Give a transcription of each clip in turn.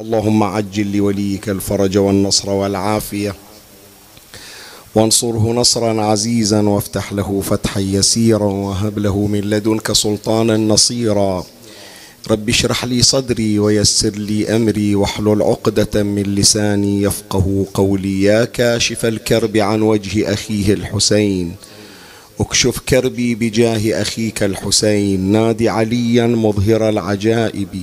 اللهم عجل لوليك الفرج والنصر والعافية. وانصره نصرا عزيزا وافتح له فتحا يسيرا وهب له من لدنك سلطانا نصيرا. رب اشرح لي صدري ويسر لي أمري واحلل عقدة من لساني يفقه قولي. يا كاشف الكرب عن وجه أخيه الحسين. اكشف كربي بجاه أخيك الحسين. نادي عليا مظهر العجائب.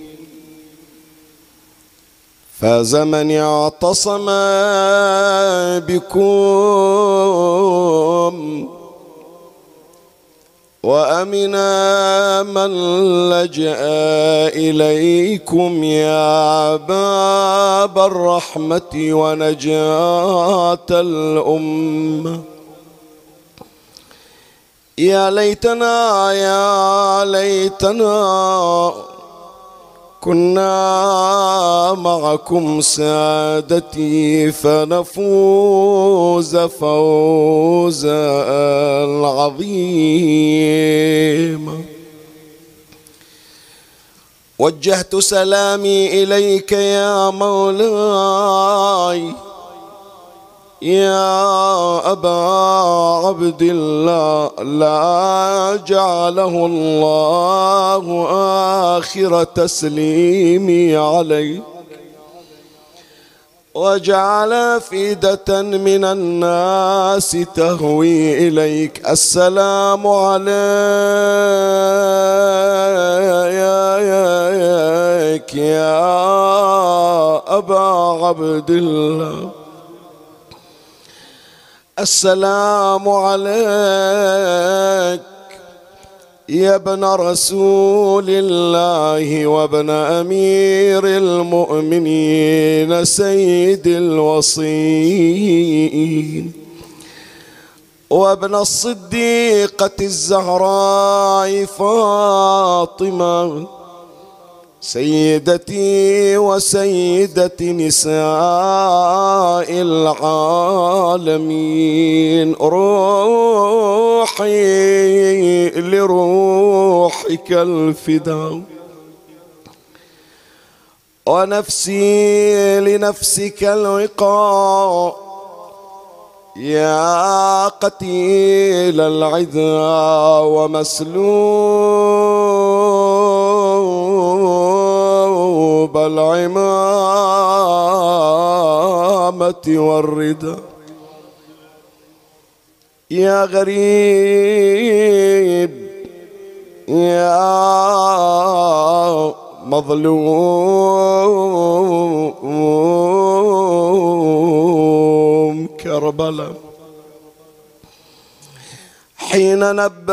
فاز من اعتصم بكم وامنا من لجأ إليكم يا باب الرحمة ونجاة الأمة. يا ليتنا يا ليتنا كنا معكم سادتي فنفوز فوزا عظيما وجهت سلامي إليك يا مولاي. يا أبا عبد الله لا جعله الله آخر تسليمي عليك. وجعل فيدة من الناس تهوي إليك. السلام عليك يا أبا عبد الله. السلام عليك يا ابن رسول الله وابن أمير المؤمنين سيد الوصيين وابن الصديقة الزهراء فاطمة سيدتي وسيدة نساء العالمين روحي لروحك الفداء. ونفسي لنفسك الوقاء. يا قتيل العذا ومسلوب العمامة والردى. يا غريب يا مظلوم كربلاء. حين نبى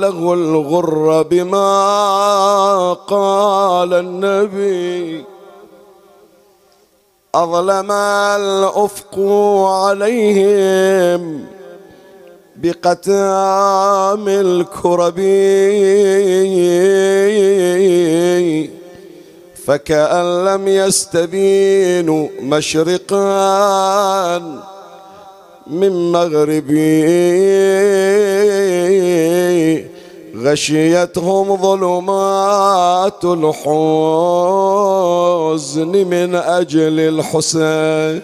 له الغر بما قال النبي. أظلم الأفق عليهم بقتام الكرب. فكأن لم يستبينوا مشرقا من مغربي. غشيتهم ظلمات الحزن من أجل الحسين.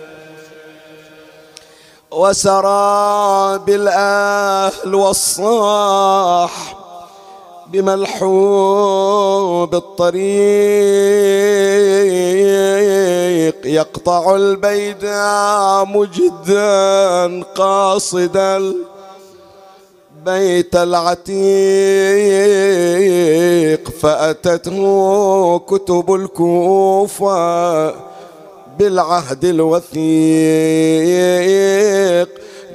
وسرى بالأهل والصاح بملحوب الطريق يقطع البيداء مجدا قاصدا البيت العتيق. فأتته كتب الكوفة بالعهد الوثيق.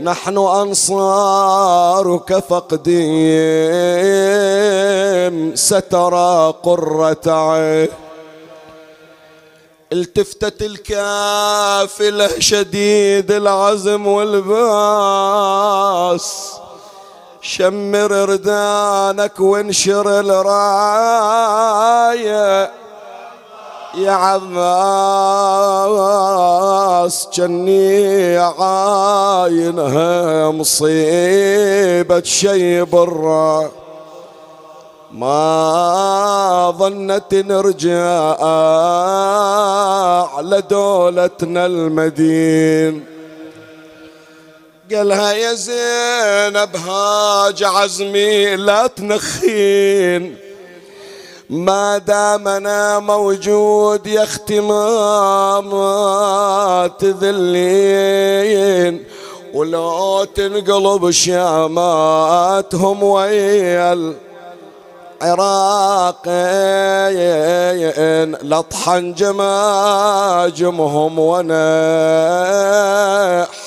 نحن أنصارك فقديم سترى قرة عين. التفتت الكافلة شديد العزم والباس. شمر ردانك وانشر الراية. يا عباس جني عاينها مصيبة شي برا. ما ظنت نرجع على دولتنا المدين. قالها يا زينب هاج عزمي لا تنخين. ما دامنا موجود يا ما تذلين ولو تنقلب شاماتهم ويا العراقين لطحن جماجمهم وأنا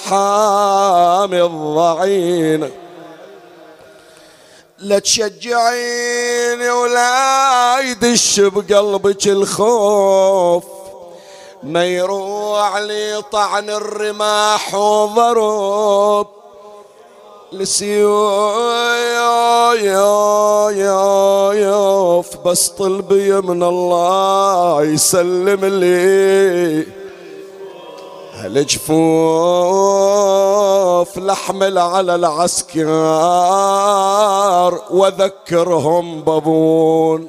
حامي الضعين. لا تشجعيني ولا يدش بقلبك الخوف. ما يروح لي طعن الرماح وضرب لسيوف بس طلبي من الله يسلم لي. الجفوف لحمل على العسكر وذكرهم بابون.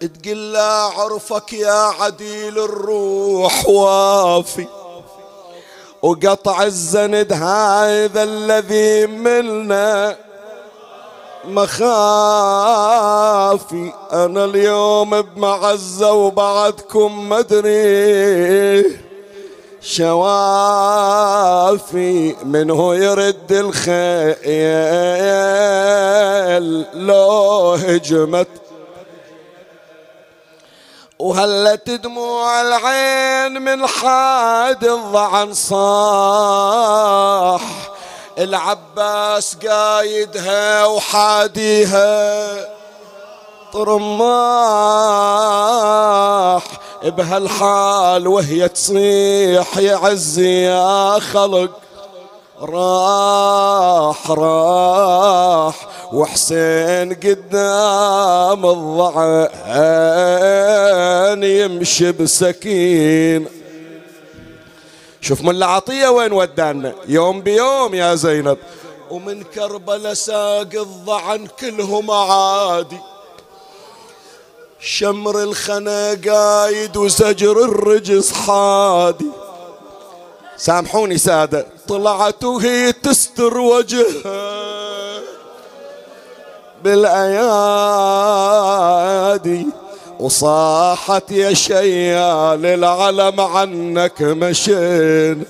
تقول عرفك يا عديل الروح وافي وقطع الزند هذا الذي منا مخافي أنا اليوم بمعزة وبعدكم مدري شوافي منه يرد الخيل. لو هجمت وهلت دموع العين من حاد الضعن صاح. العباس قايدها وحاديها. طرماح بهالحال وهي تصيح يا عزي يا خلق. راح راح وحسين قدام الضعان يمشي بسكين. شوف من العطية وين ودانا؟ يوم بيوم يا زينب. ومن كربلاء ساق الضعن كلهم عادي. شمر الخنا قايد وزجر الرجس حادي. سامحوني سادة. طلعت وهي تستر وجهها بالأيادي وصاحت يا شيال العلم عنك مشين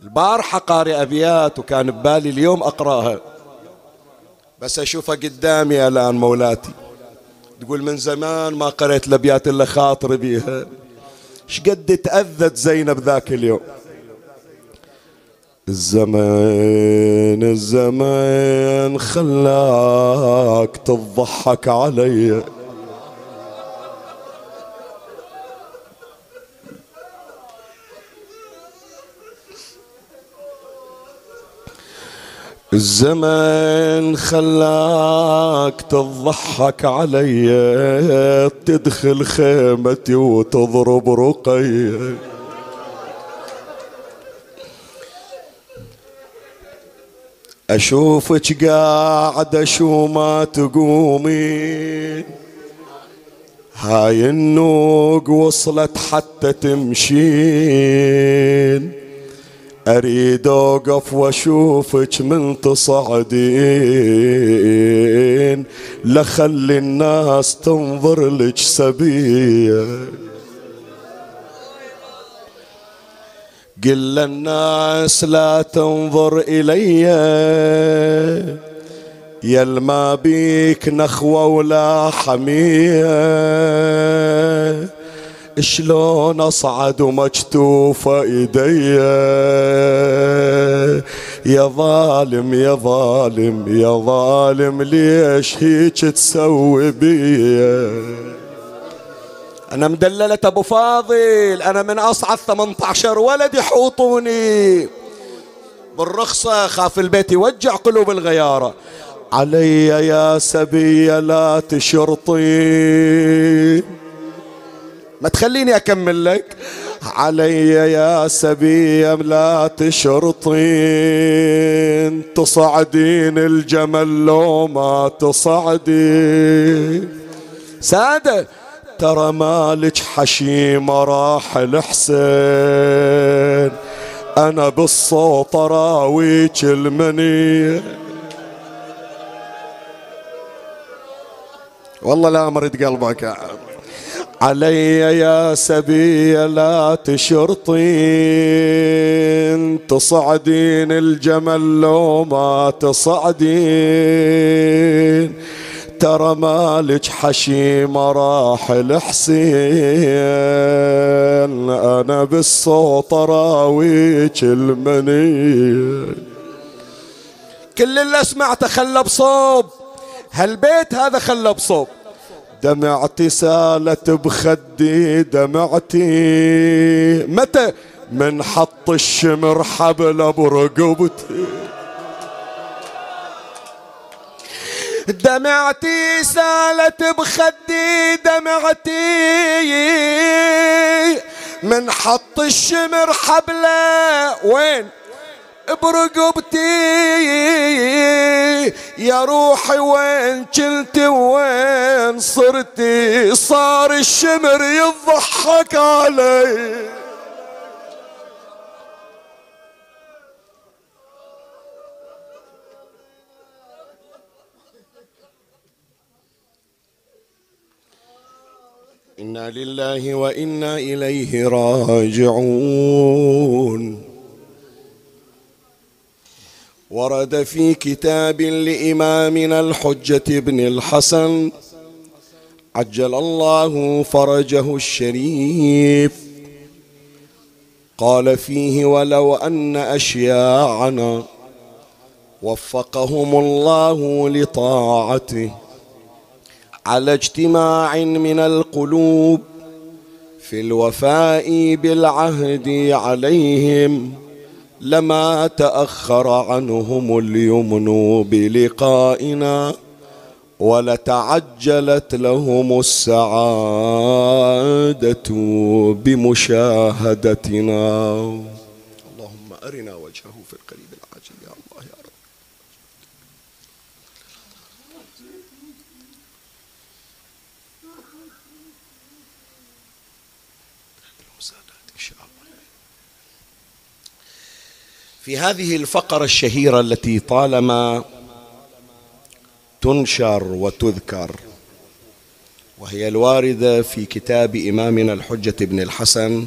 البارحة قارئ أبيات وكان ببالي اليوم أقرأها. بس أشوفها قدامي الآن مولاتي. تقول من زمان ما قرأت الأبيات إلا خاطري بيها. شقد تأذت زينب ذاك اليوم؟ الزمان الزمان خلاك تضحك علي. الزمان خلاك تضحك علي تدخل خيمتي وتضرب رقيه أشوفك قاعدة شو ما تقومين هاي النوق وصلت حتى تمشين. أريد أوقف وأشوفك من تصعدين لخلي الناس تنظر لك سبيه قل للناس لا تنظر إلي. يا ما بيك نخوة ولا حمية. شلون أصعد ومكتوف إيدي؟ يا ظالم يا ظالم يا ظالم ليش هيك تسوي بي؟ أنا مدللة أبو فاضل أنا من أصعد 18 ولد يحوطوني. بالرخصة خاف البيت يوجع قلوب الغيارة. علي يا سبي لا تشرطين ما تخليني أكمل لك. علي يا سبي لا تشرطين. تصعدين الجمل لو ما تصعدين. سادة ترى مالك حشيمة راح الحسين أنا بالصوت راويك المنيه والله لا مرد قلبك يا عم علي يا سبي لا تشرطين تصعدين الجمل لو ما تصعدين. ترى مالك حشيم راح الحسين أنا بالصوت راويك المني كل اللي سمعته خلى بصوب هالبيت هذا خلى بصوب. دمعتي سالت بخدي دمعتي متى؟ من حط الشمر حبل برقبتي دمعتي سالت بخدي دمعتي من حط الشمر حبله وين؟ برقبتي يا روحي وين كنت وين صرتي صار الشمر يضحك علي. إنا لله وإنا إليه راجعون. ورد في كتاب لإمامنا الحجة بن الحسن. عجل الله فرجه الشريف. قال فيه ولو أن أشياعنا وفقهم الله لطاعته على اجتماع من القلوب في الوفاء بالعهد عليهم لما تأخر عنهم اليمن بلقائنا ولتعجلت لهم السعادة بمشاهدتنا. اللهم أرنا وجهه في القريب العاجل يا الله يا رب. في هذه الفقرة الشهيرة التي طالما تنشر وتذكر وهي الواردة في كتاب إمامنا الحجة بن الحسن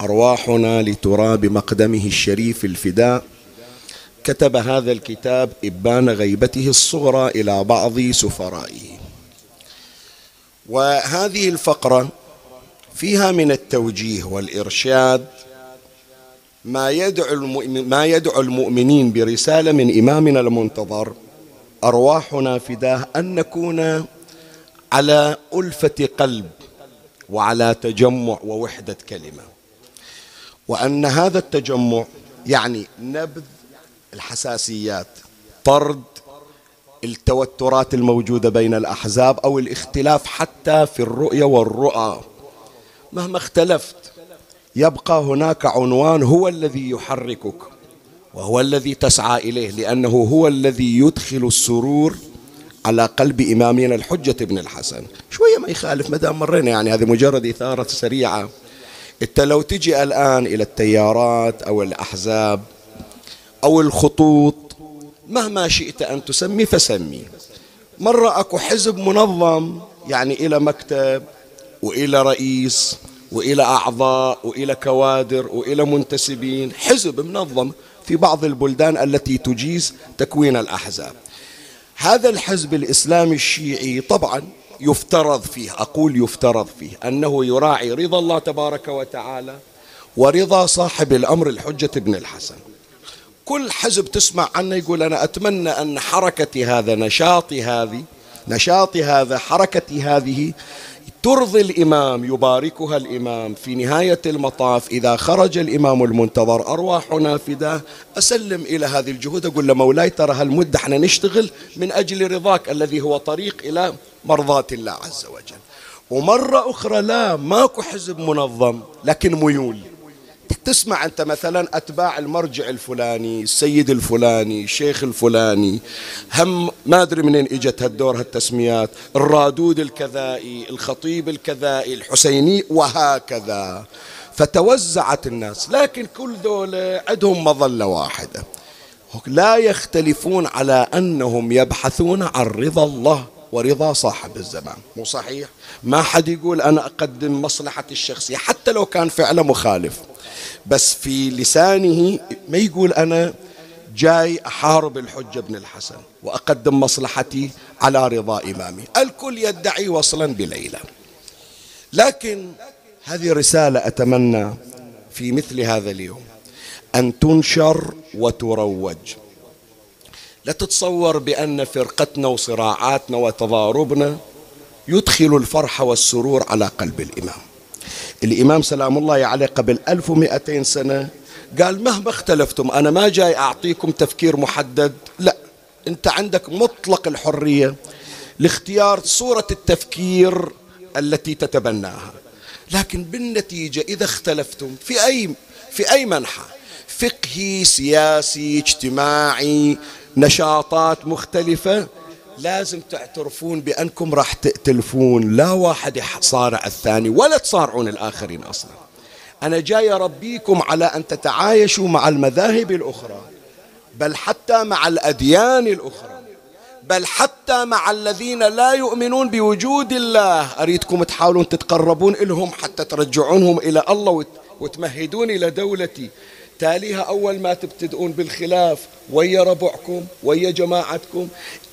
أرواحنا لتراب مقدمه الشريف الفداء كتب هذا الكتاب إبان غيبته الصغرى إلى بعض سفرائه. وهذه الفقرة فيها من التوجيه والإرشاد ما يدعو ما يدعو المؤمنين برسالة من إمامنا المنتظر أرواحنا فداه أن نكون على ألفة قلب وعلى تجمع ووحدة كلمة. وأن هذا التجمع يعني نبذ الحساسيات طرد التوترات الموجودة بين الأحزاب أو الاختلاف حتى في الرؤية والرؤى. مهما اختلفت يبقى هناك عنوان هو الذي يحركك وهو الذي تسعى إليه لأنه هو الذي يدخل السرور على قلب إمامنا الحجة ابن الحسن. شوية ما يخالف ما دام مرينا يعني هذه مجرد إثارة سريعة. إنت لو تجي الآن إلى التيارات أو الأحزاب أو الخطوط مهما شئت أن تسمي فسمي. مرة أكو حزب منظم يعني إلى مكتب وإلى رئيس وإلى أعضاء وإلى كوادر وإلى منتسبين. حزب منظم في بعض البلدان التي تجيز تكوين الأحزاب. هذا الحزب الإسلامي الشيعي طبعا يفترض فيه أقول يفترض فيه أنه يراعي رضا الله تبارك وتعالى ورضا صاحب الأمر الحجة ابن الحسن. كل حزب تسمع عنه يقول أنا أتمنى أن حركتي هذا نشاطي هذه نشاطي هذا حركتي هذه ترضي الإمام يباركها الإمام في نهاية المطاف. إذا خرج الإمام المنتظر أرواحنا فداه أسلم إلى هذه الجهود. أقول له مولاي ترى هالمدة إحنا نشتغل من أجل رضاك الذي هو طريق إلى مرضاة الله عز وجل. ومرة أخرى لا ماكو حزب منظم لكن ميول. تسمع أنت مثلا أتباع المرجع الفلاني السيد الفلاني الشيخ الفلاني. هم ما أدري منين إجت هالدور هالتسميات. الرادود الكذائي الخطيب الكذائي الحسيني وهكذا. فتوزعت الناس. لكن كل دولة عندهم مظلة واحدة. لا يختلفون على أنهم يبحثون عن رضا الله ورضا صاحب الزمان. مو صحيح؟ ما حد يقول أنا أقدم مصلحة الشخصية حتى لو كان فعله مخالف. بس في لسانه ما يقول أنا جاي أحارب الحجة بن الحسن وأقدم مصلحتي على رضا إمامي. الكل يدعي وصلا بليلى. لكن هذه رسالة أتمنى في مثل هذا اليوم. أن تنشر وتروج. لا تتصور بأن فرقتنا وصراعاتنا وتضاربنا يدخل الفرح والسرور على قلب الإمام. الإمام سلام الله عليه قبل 1200 سنة قال مهما اختلفتم أنا ما جاي أعطيكم تفكير محدد لا أنت عندك مطلق الحرية لاختيار صورة التفكير التي تتبناها. لكن بالنتيجة إذا اختلفتم في أي في أي منحى فقهي سياسي اجتماعي نشاطات مختلفة لازم تعترفون بأنكم راح تأتلفون. لا واحد يصارع الثاني ولا تصارعون الآخرين أصلا. أنا جاي أربيكم على أن تتعايشوا مع المذاهب الأخرى بل حتى مع الأديان الأخرى بل حتى مع الذين لا يؤمنون بوجود الله. أريدكم تحاولون تتقربون إلهم حتى ترجعونهم إلى الله وتمهدون إلى دولتي. تاليها أول ما تبتدئون بالخلاف ويا ربعكم ويا جماعتكم.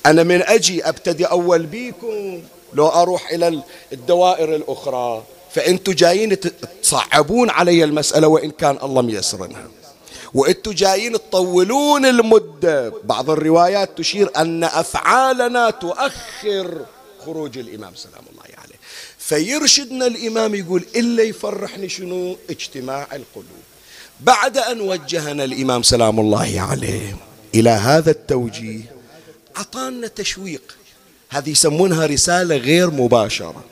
أنا من أجي أبتدي أول بيكم لو أروح إلى الدوائر الأخرى. فأنتوا جايين تصعبون علي المسألة وإن كان الله ميسرنها وأنتوا جايين تطولون المدة. بعض الروايات تشير أن أفعالنا تؤخر خروج الإمام سلام الله عليه. فيرشدنا الإمام يقول إلا يفرحني شنو؟ اجتماع القلوب. بعد أن وجهنا الإمام سلام الله عليه إلى هذا التوجيه أعطانا تشويق. هذه يسمونها رسالة غير مباشرة.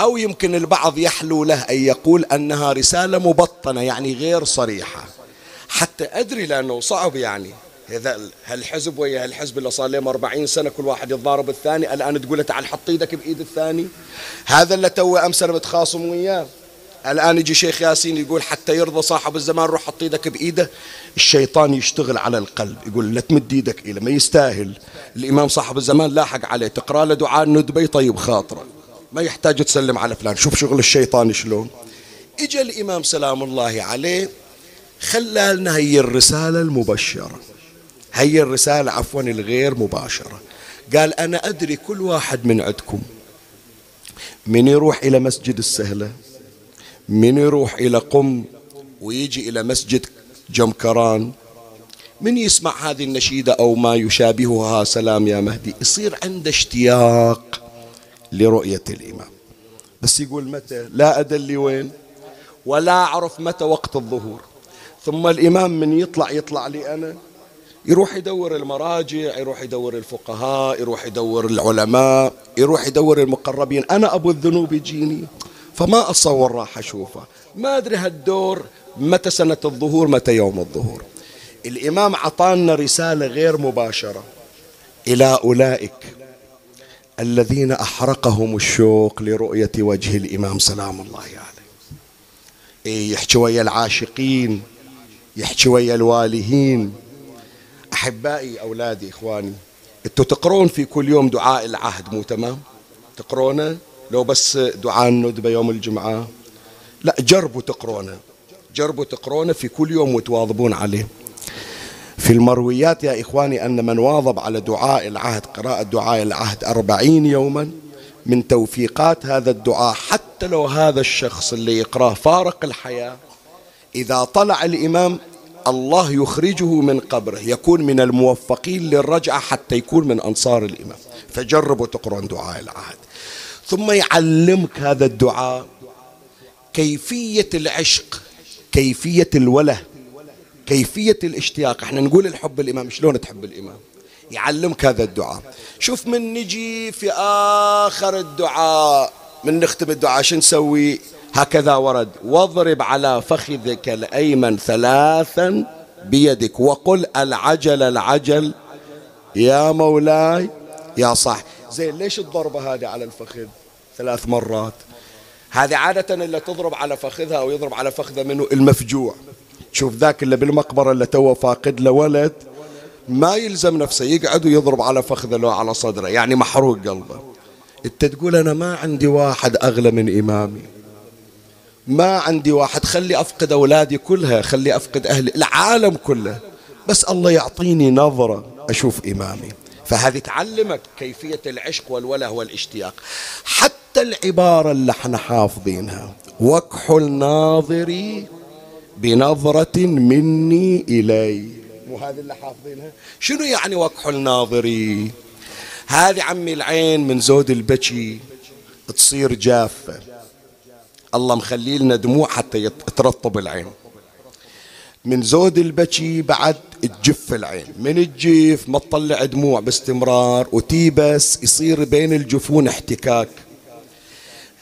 أو يمكن البعض يحلو له أن يقول أنها رسالة مبطنة يعني غير صريحة. حتى أدري لأنه صعب يعني. هذا هالحزب ويا هالحزب اللي صار لهم 40 سنة كل واحد يتضارب الثاني. الآن تقول تعال حط إيدك بإيد الثاني. هذا اللي تو أمس أنا متخاصم وياه. الآن يجي شيخ ياسين يقول حتى يرضى صاحب الزمان روح حط إيدك بإيده. الشيطان يشتغل على القلب يقول لا تمد إيدك إليه ما يستاهل. الإمام صاحب الزمان لاحق عليه تقرأ له دعاء ندبي طيب خاطرة. ما يحتاج تسلم على فلان. شوف شغل الشيطان شلون. اجى الإمام سلام الله عليه خلى لنا هي الرسالة المبشرة. هي الرسالة عفوا الغير مباشرة. قال أنا أدري كل واحد من عندكم من يروح إلى مسجد السهلة من يروح إلى قم ويجي إلى مسجد جمكران؟ من يسمع هذه النشيدة أو ما يشابهها؟ سلام يا مهدي. يصير عنده اشتياق لرؤية الإمام. بس يقول متى؟ لا أدري وين ولا أعرف متى وقت الظهور. ثم الإمام من يطلع يطلع لي أنا يروح يدور المراجع يروح يدور الفقهاء يروح يدور العلماء يروح يدور المقربين. أنا أبو الذنوب يجيني. فما أتصور راح أشوفه. ما أدري هالدور متى سنة الظهور متى يوم الظهور. الإمام عطانا رسالة غير مباشرة. إلى أولئك الذين أحرقهم الشوق لرؤية وجه الإمام سلام الله عليه. إيه يحكي ويا العاشقين يحكي ويا الوالهين. أحبائي أولادي إخواني أنتوا تقرون في كل يوم دعاء العهد مو تمام؟ تقرونه؟ لو بس دعاء الندبة يوم الجمعة. لا جربوا تقرونه. جربوا تقرونه في كل يوم وتواظبون عليه. في المرويات يا إخواني أن من واظب على دعاء العهد قراءة دعاء العهد أربعين يوما من توفيقات هذا الدعاء حتى لو هذا الشخص اللي يقراه فارق الحياة إذا طلع الإمام الله يخرجه من قبره يكون من الموفقين للرجعة حتى يكون من أنصار الإمام. فجربوا تقرون دعاء العهد. ثم يعلمك هذا الدعاء. كيفية العشق كيفية الوله كيفية الاشتياق. إحنا نقول الحب الإمام شلون تحب الإمام؟ يعلمك هذا الدعاء. شوف من نجي في آخر الدعاء من نختم الدعاء شو نسوي؟ هكذا ورد. واضرب على فخذك الأيمن ثلاثا بيدك وقل العجل العجل يا مولاي يا صح زين ليش الضربة هذه على الفخذ ثلاث مرات؟ هذه عادة اللي تضرب على فخذها أو يضرب على فخذة منه المفجوع. شوف ذاك اللي بالمقبرة اللي توه فاقد له ولد ما يلزم نفسه يقعد ويضرب على فخذة لو على صدره يعني محروق قلبه. انت تقول أنا ما عندي واحد أغلى من إمامي. ما عندي واحد خلي أفقد أولادي كلها خلي أفقد أهلي العالم كله. بس الله يعطيني نظرة أشوف إمامي. فهذه تعلمك كيفية العشق والوله والاشتياق. حتى العبارة اللي إحنا حافظينها وكحل ناظري بنظرة مني إلي. مو هذه اللي حافظينها؟ شنو يعني وكحل ناظري هذه عمي العين من زود البكي تصير جافة. الله مخلي لنا دموع حتى ترطب العين. من زود البكي بعد تجف العين. من الجيف ما تطلع دموع باستمرار وتيبس يصير بين الجفون احتكاك.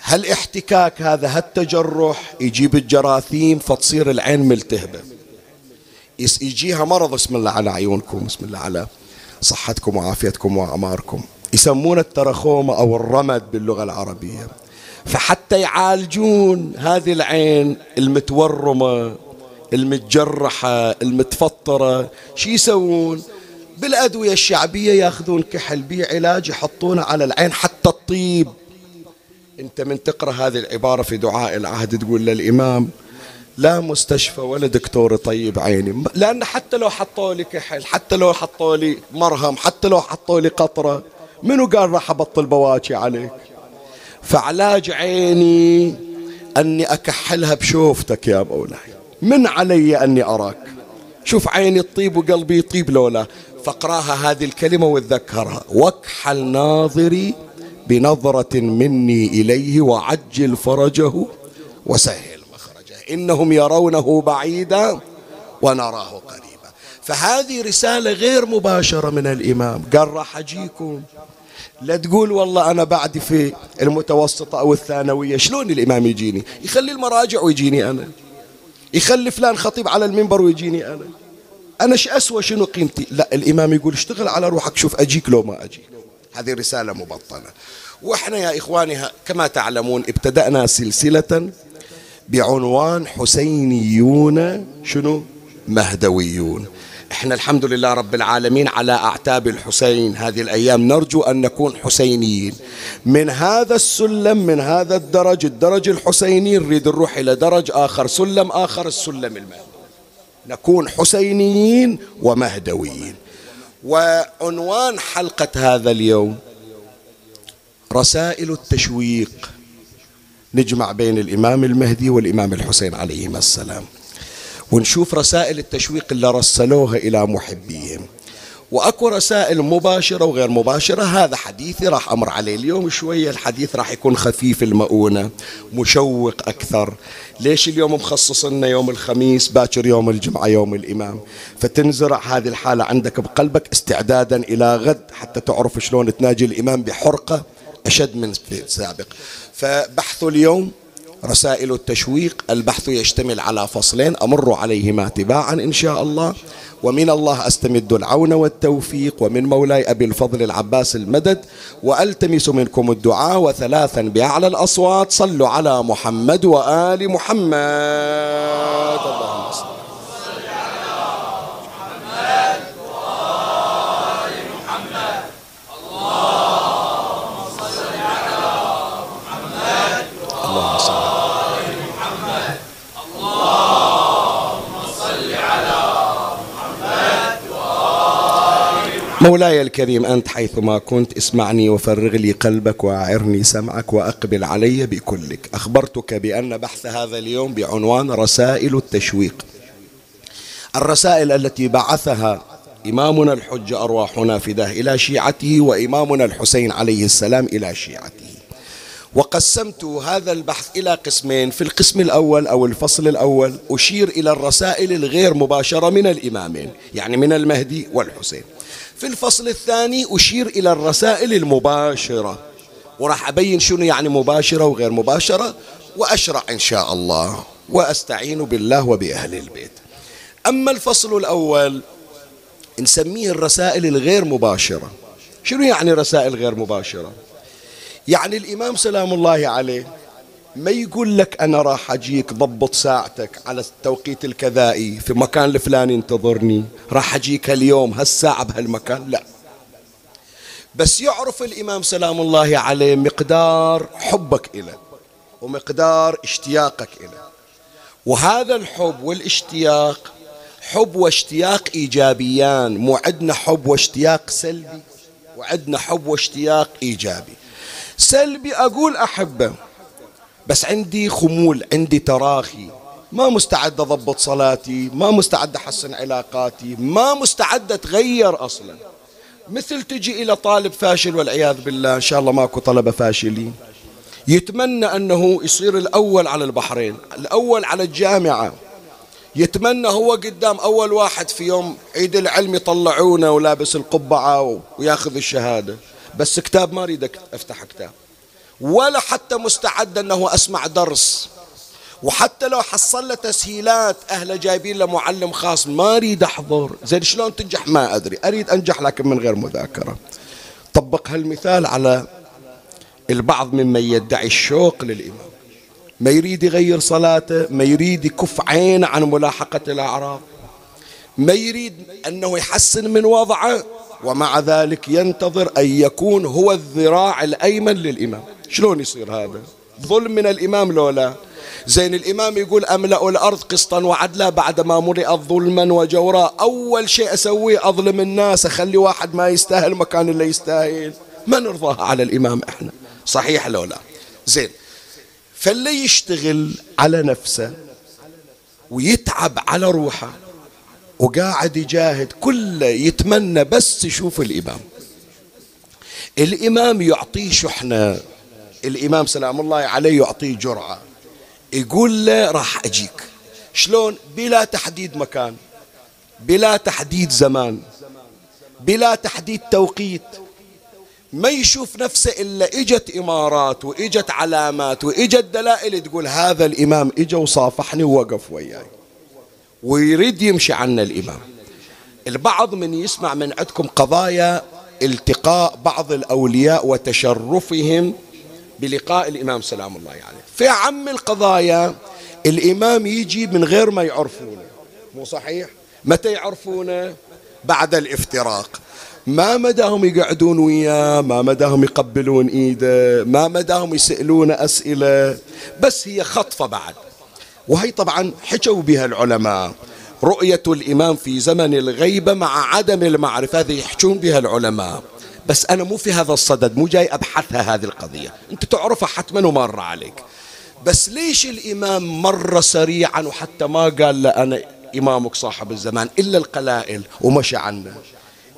هالاحتكاك هذا هالتجرح يجيب الجراثيم فتصير العين ملتهبة. يجيها مرض بسم الله على عيونكم بسم الله على صحتكم وعافيتكم وأعماركم. يسمونه التراخوما أو الرمد باللغة العربية. فحتى يعالجون هذه العين المتورمة. المتجرحة المتفطرة شو يسوون؟ بالأدوية الشعبية ياخذون كحل بيه علاج يحطونه على العين حتى الطيب. أنت من تقرأ هذه العبارة في دعاء العهد تقول للإمام لا مستشفى ولا دكتور طيب عيني. لأن حتى لو حطوا لي كحل حتى لو حطوا لي مرهم حتى لو حطوا لي قطرة منو قال راح أبطل بواكي عليك؟ فعلاج عيني أني أكحلها بشوفتك يا مولاي. من علي أني أراك؟ شوف عيني تطيب وقلبي يطيب لولا. فاقراها هذه الكلمة وتذكرها وكحل ناظري بنظرة مني إليه وعجل فرجه وسهل مخرجه. إنهم يرونه بعيدا ونراه قريبا. فهذه رسالة غير مباشرة من الإمام. قال راح أجيكم. لا تقول والله أنا بعد في المتوسطة أو الثانوية. شلون الإمام يجيني؟ يخلي المراجع ويجيني أنا. يخلي فلان خطيب على المنبر ويجيني أنا. أنا إيش أسوى شنو قيمتي؟ لا الإمام يقول اشتغل على روحك شوف أجيك لو ما أجيك. هذه رسالة مبطنة. وإحنا يا إخواني كما تعلمون ابتدأنا سلسلة بعنوان حسينيون شنو؟ مهدويون. إحنا الحمد لله رب العالمين على أعتاب الحسين. هذه الأيام نرجو أن نكون حسينيين. من هذا السلم من هذا الدرج الدرج الحسيني نريد نروح إلى درج آخر سلم آخر السلم المهدوي نكون حسينيين ومهدويين. وعنوان حلقة هذا اليوم رسائل التشويق. نجمع بين الإمام المهدي والإمام الحسين عليهما السلام. ونشوف رسائل التشويق اللي رسلوها إلى محبيهم. وأكو رسائل مباشرة وغير مباشرة. هذا حديثي راح أمر عليه اليوم شوية. الحديث راح يكون خفيف المؤونة مشوق أكثر. ليش اليوم مخصص لنا يوم الخميس باكر يوم الجمعة يوم الإمام؟ فتنزرع هذه الحالة عندك بقلبك استعدادا إلى غد حتى تعرف شلون تناجي الإمام بحرقة أشد من السابق فبحث اليوم رسائل التشويق البحث يشتمل على فصلين أمر عليهما تباعا إن شاء الله. ومن الله أستمد العون والتوفيق ومن مولاي أبي الفضل العباس المدد وألتمس منكم الدعاء وثلاثا بأعلى الأصوات. صلوا على محمد وآل محمد. اللهم صل مولاي الكريم أنت حيثما كنت اسمعني وفرغ لي قلبك وأعرني سمعك وأقبل علي بكلك. أخبرتك بأن بحث هذا اليوم بعنوان رسائل التشويق. الرسائل التي بعثها إمامنا الحج أرواحنا فداه إلى شيعته وإمامنا الحسين عليه السلام إلى شيعته. وقسمت هذا البحث إلى قسمين في القسم الأول أو الفصل الأول أشير إلى الرسائل الغير مباشرة من الإمامين يعني من المهدي والحسين. في الفصل الثاني أشير إلى الرسائل المباشرة. وراح أبين شنو يعني مباشرة وغير مباشرة وأشرع إن شاء الله وأستعين بالله وبأهل البيت. أما الفصل الأول نسميه الرسائل الغير مباشرة. شنو يعني رسائل غير مباشرة؟ يعني الإمام سلام الله عليه ما يقول لك أنا راح أجيك ضبط ساعتك على التوقيت الكذائي في مكان الفلاني انتظرني راح أجيك اليوم هالساعة بهالمكان؟ لا. بس يعرف الإمام سلام الله عليه مقدار حبك إليه ومقدار اشتياقك إليه. وهذا الحب والاشتياق حب واشتياق إيجابيان. مو عندنا حب واشتياق سلبي وعندنا حب واشتياق إيجابي. سلبي أقول أحبه. بس عندي خمول عندي تراخي. ما مستعد أضبط صلاتي ما مستعد أحسن علاقاتي ما مستعد أتغير أصلا. مثل تجي إلى طالب فاشل والعياذ بالله إن شاء الله ماكو طلبة فاشلين. يتمنى أنه يصير الأول على البحرين الأول على الجامعة. يتمنى هو قدام أول واحد في يوم عيد العلم يطلعونه ولابس القبعة وياخذ الشهادة. بس كتاب ما أريد أفتح كتاب. ولا حتى مستعد أنه أسمع درس. وحتى لو حصل له تسهيلات أهله جايبين له معلم خاص. ما أريد أحضر. زين شلون تنجح؟ ما أدري. أريد أنجح لكن من غير مذاكرة. طبق هالمثال على البعض ممن يدعي الشوق للإمام. ما يريد يغير صلاته ما يريد يكف عينه عن ملاحقة الأعراض. ما يريد أنه يحسن من وضعه. ومع ذلك ينتظر أن يكون هو الذراع الأيمن للإمام. شلون يصير هذا؟ ظلم من الإمام لولا. زين الإمام يقول أملأ الأرض قسطا وعدلا بعدما ملئت ظلما وجورا. أول شيء أسويه أظلم الناس أخلي واحد ما يستاهل مكان اللي يستاهل. ما نرضاها على الإمام إحنا. صحيح لولا زين فاللي يشتغل على نفسه ويتعب على روحه وقاعد يجاهد كله يتمنى بس يشوف الإمام. الإمام يعطيه شحنة. الإمام سلام الله عليه يعطيه جرعة. يقول له راح أجيك. شلون؟ بلا تحديد مكان بلا تحديد زمان بلا تحديد توقيت. ما يشوف نفسه إلا إجت إمارات وإجت علامات وإجت دلائل تقول هذا الإمام إجا وصافحني ووقف وياي. ويريد يمشي عنا الإمام. البعض من يسمع من عندكم قضايا التقاء بعض الأولياء وتشرفهم بلقاء الإمام سلام الله عليه. يعني. في عم القضايا الإمام يجي من غير ما يعرفونه. مو صحيح؟ متى يعرفونه؟ بعد الافتراق. ما مداهم يقعدون وياه ما مداهم يقبلون إيده ما مداهم يسألون أسئلة. بس هي خطفة بعد. وهي طبعا حكوا بها العلماء. رؤية الإمام في زمن الغيبة مع عدم المعرفة هذه يحجون بها العلماء. بس أنا مو في هذا الصدد مو جاي أبحثها هذه القضية. أنت تعرفها حتما ومر عليك. بس ليش الإمام مر سريعا وحتى ما قال له أنا إمامك صاحب الزمان إلا القلائل ومشى عنه.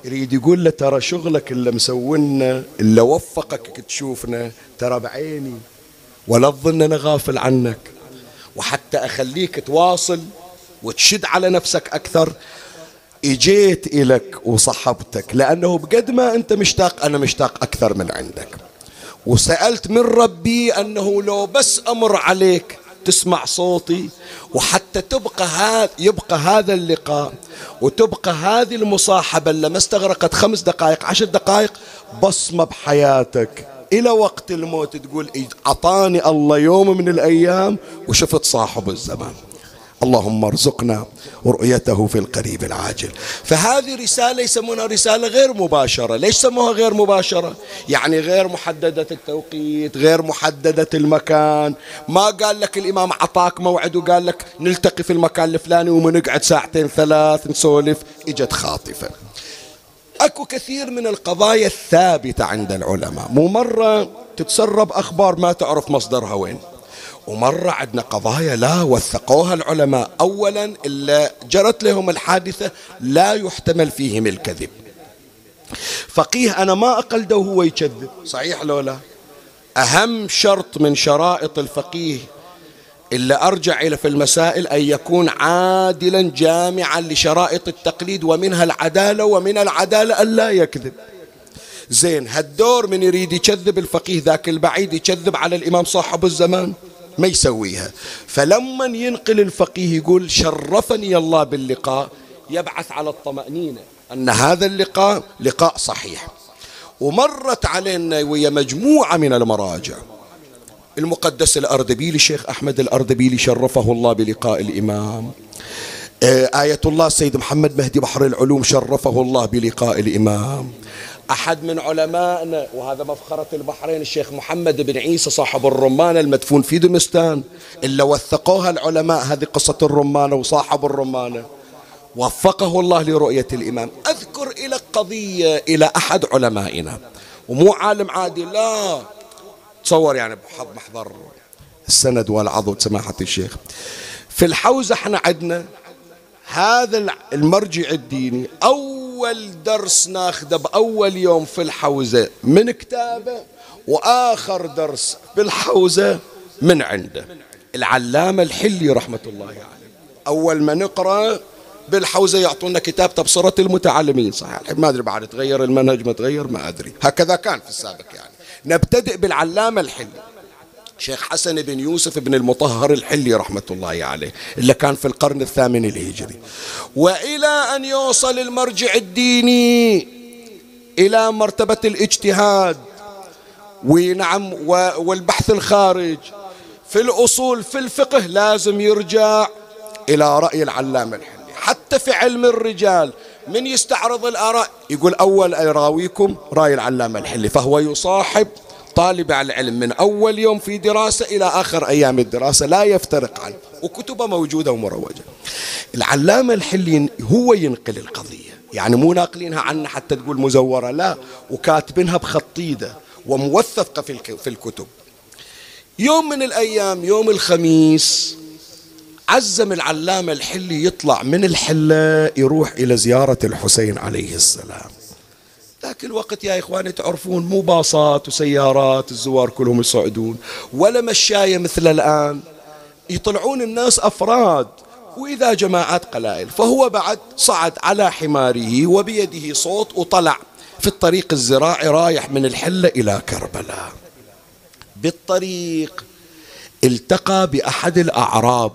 يريد يقول له ترى شغلك اللي مسوينا اللي وفقك تشوفنا ترى بعيني. ولا تظن أنا غافل عنك. وحتى أخليك تواصل وتشد على نفسك أكثر. إجيت إلك وصحبتك لأنه بقد ما أنت مشتاق أنا مشتاق أكثر من عندك. وسألت من ربي أنه لو بس أمر عليك تسمع صوتي وحتى تبقى هذا يبقى هذا اللقاء وتبقى هذه المصاحبة اللي ما استغرقت خمس دقائق عشر دقائق بصمة بحياتك. إلى وقت الموت تقول أعطاني الله يوم من الأيام وشفت صاحب الزمان. اللهم ارزقنا رؤيته في القريب العاجل. فهذه رسالة يسمونها رسالة غير مباشرة. ليش سموها غير مباشرة؟ يعني غير محددة التوقيت غير محددة المكان. ما قال لك الإمام عطاك موعد وقال لك نلتقي في المكان الفلاني ومنقعد ساعتين ثلاث نسولف. إجت خاطفة. أكو كثير من القضايا الثابتة عند العلماء. مو مرة تتسرب أخبار ما تعرف مصدرها وين. ومرة عندنا قضايا لا وثقوها العلماء. أولا إلا جرت لهم الحادثة لا يحتمل فيهم الكذب. فقيه أنا ما أقلده هو يكذب. صحيح لو لا؟ أهم شرط من شرائط الفقيه إلا أرجع إلى في المسائل أن يكون عادلا جامعا لشرائط التقليد ومنها العدالة ومن العدالة أن لا يكذب. زين هالدور من يريد يكذب الفقيه ذاك البعيد يكذب على الإمام صاحب الزمان؟ ما يسويها. فلما ينقل الفقيه يقول شرفني الله باللقاء يبعث على الطمأنينة أن هذا اللقاء لقاء صحيح. ومرت علينا ويا مجموعة من المراجع. المقدس الأردبيلي الشيخ أحمد الأردبيلي شرفه الله بلقاء الإمام. آه، آية الله السيد محمد مهدي بحر العلوم شرفه الله بلقاء الإمام. أحد من علمائنا وهذا مفخرة البحرين الشيخ محمد بن عيسى صاحب الرمانة المدفون في دمستان إلا وثقوها العلماء هذه قصة الرمانة وصاحب الرمانة وفقه الله لرؤية الإمام. أذكر إلى قضية إلى أحد علمائنا. ومو عالم عادي لا. تصور يعني بحض محضر. السند والعضو سماحة الشيخ. في الحوزة إحنا عندنا هذا المرجع الديني أول درس ناخذه بأول يوم في الحوزة من كتابة وآخر درس بالحوزة من عنده. العلامة الحلي رحمة الله عليه. أول ما نقرأ بالحوزة يعطونا كتاب تبصرة المتعلمين. صحيح ما أدري بعد تغير المنهج ما تغير ما أدري. هكذا كان في السابق يعني. نبتدئ بالعلامة الحلي. شيخ حسن بن يوسف بن المطهر الحلي رحمة الله عليه اللي كان في القرن الثامن الهجري. وإلى أن يوصل المرجع الديني إلى مرتبة الاجتهاد ونعم والبحث الخارج. في الأصول في الفقه لازم يرجع إلى رأي العلامة الحلي. حتى في علم الرجال من يستعرض الآراء؟ يقول أول أراويكم رأي العلامة الحلي فهو يصاحب طالب على العلم من أول يوم في دراسة إلى آخر أيام الدراسة لا يفترق عنه. وكتبه موجودة ومروجة. العلامة الحلي هو ينقل القضية. يعني مو ناقلينها عنه حتى تقول مزورة لا. وكاتبينها بخطيدة وموثقة في الكتب. يوم من الأيام يوم الخميس عزم العلامة الحلي يطلع من الحلة يروح إلى زيارة الحسين عليه السلام. ذاك الوقت يا إخواني تعرفون مو باصات وسيارات الزوار كلهم يصعدون ولا مشاية مثل الآن. يطلعون الناس أفراد وإذا جماعات قلائل. فهو بعد صعد على حماره وبيده صوت وطلع في الطريق الزراعي رايح من الحلة إلى كربلاء. بالطريق التقى بأحد الأعراب.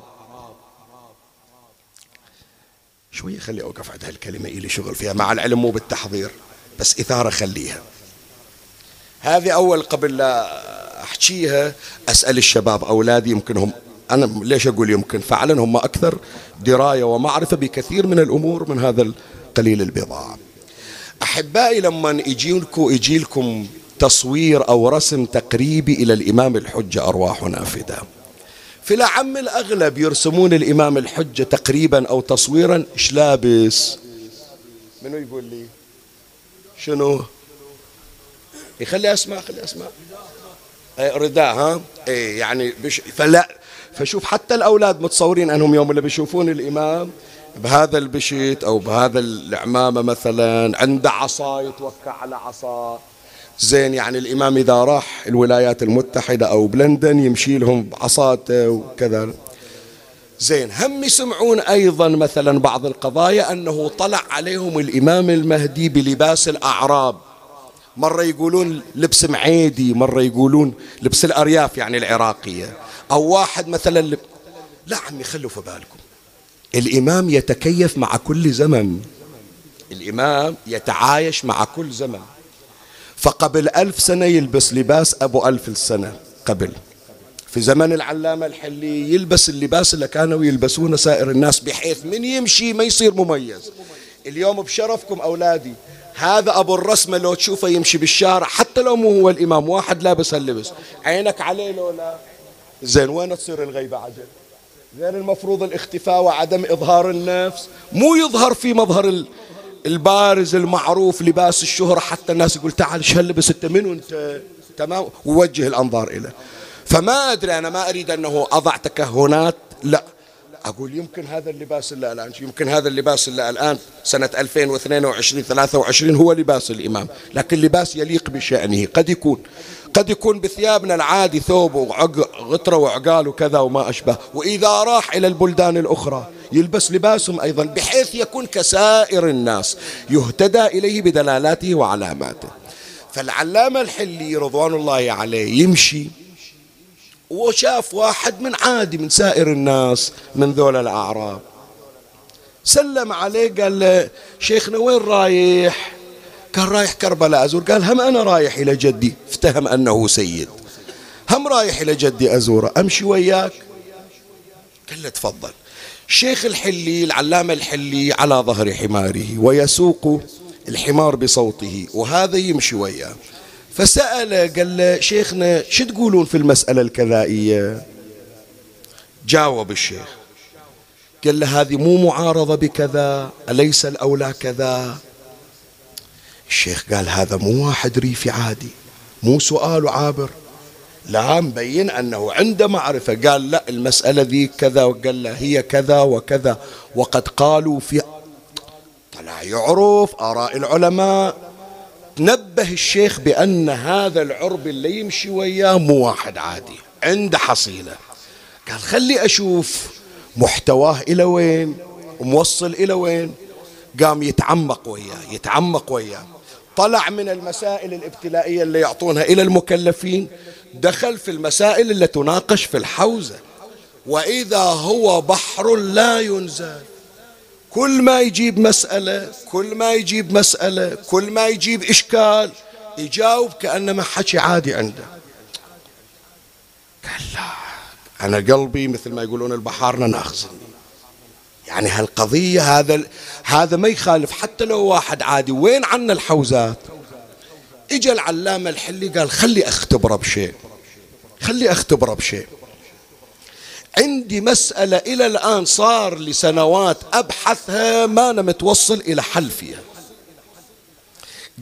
شوية خلي أوقف عند هالكلمة إلي شغل فيها مع العلم مو بالتحضير. بس إثارة خليها. هذه أول قبل لا أحكيها أسأل الشباب أولادي يمكن هم أنا ليش أقول يمكن؟ فعلا هم أكثر دراية ومعرفة بكثير من الأمور من هذا القليل البضاعة. أحبائي لما يجيلكم يجي لكم تصوير أو رسم تقريبي إلى الإمام الحجة أرواحنا فداه في العم الأغلب يرسمون الإمام الحجة تقريبا أو تصويرا إيش لابس منو يقول لي؟ شنو؟ يخلي أسمع خلي أسمع. إيه، رداء ها؟ إيه يعني بش فلا فشوف حتى الأولاد متصورين أنهم يوم اللي بيشوفون الإمام بهذا البشت أو بهذا العمامة مثلا عنده عصا يتوكى على عصا. زين يعني الإمام إذا راح الولايات المتحدة أو بلندن يمشي لهم بعصاته وكذا. زين هم يسمعون أيضا مثلا بعض القضايا أنه طلع عليهم الإمام المهدي بلباس الأعراب. مرة يقولون لبس معيدي مرة يقولون لبس الأرياف يعني العراقية. أو واحد مثلا لب... لا عمي خلوا في بالكم. الإمام يتكيف مع كل زمن. الإمام يتعايش مع كل زمن. فقبل ألف سنة يلبس لباس أبو ألف سنة قبل. في زمن العلامة الحلي يلبس اللباس اللي كانوا يلبسونه سائر الناس بحيث من يمشي ما يصير مميز. اليوم بشرفكم أولادي هذا أبو الرسمة لو تشوفه يمشي بالشارع حتى لو مو هو الإمام واحد لابس هاللبس. عينك عليه لو لا؟ زين وين تصير الغيبة عجل؟ زين المفروض الاختفاء وعدم إظهار النفس. مو يظهر في مظهر البارز المعروف لباس الشهرة حتى الناس يقول تعال شو هاللبس انت منو انت تمام؟ ووجه الأنظار إليه. فما أدري أنا ما أريد أنه أضع تكهنات. لا. أقول يمكن هذا اللباس اللي الآن يمكن هذا اللباس اللي الآن سنة 2022 23 هو لباس الإمام. لكن لباس يليق بشأنه. قد يكون قد يكون بثيابنا العادي ثوب وغطرة وعقال وكذا وما أشبه. وإذا راح إلى البلدان الأخرى يلبس لباسهم أيضا بحيث يكون كسائر الناس يهتدى إليه بدلالاته وعلاماته. فالعلامة الحلي رضوان الله عليه يمشي وشاف واحد من عادي من سائر الناس من ذول الأعراب. سلم عليه قال له شيخنا وين رايح؟ قال رايح كربلاء أزور. قال هم أنا رايح إلى جدي. افتهم أنه سيد. هم رايح إلى جدي أزوره أمشي وياك؟ قال له تفضل. شيخ الحلي العلامة الحلي على ظهر حماره ويسوق الحمار بصوته وهذا يمشي وياه. فسأله قال له شيخنا شو تقولون في المسألة الكذائية؟ جاوب الشيخ. قال له هذه مو معارضة بكذا أليس الأولى كذا؟ الشيخ قال هذا مو واحد ريفي عادي مو سؤال عابر. لا مبين أنه عنده معرفة. قال لا المسألة ذي كذا وقال له هي كذا وكذا وقد قالوا في طلع يعرف آراء العلماء. نبه الشيخ بأن هذا العرب اللي يمشي وياه مو واحد عادي عنده حصيلة. قال خلي أشوف محتواه إلى وين موصل إلى وين. قام يتعمق وياه يتعمق وياه. طلع من المسائل الابتلائية اللي يعطونها إلى المكلفين دخل في المسائل اللي تناقش في الحوزة. وإذا هو بحر لا ينزل. كل ما يجيب مسألة كل ما يجيب مسألة كل ما يجيب إشكال يجاوب كأنما حكي عادي عنده. قال لا أنا قلبي مثل ما يقولون البحارنا ناخزني يعني هالقضية هذا هذا ما يخالف حتى لو واحد عادي. وين عنا الحوزات؟ اجى العلامة الحلي قال خلي أختبره بشيء. خلي أختبره بشيء. عندي مسألة إلى الآن صار لسنوات أبحثها ما أنا متوصل إلى حل فيها.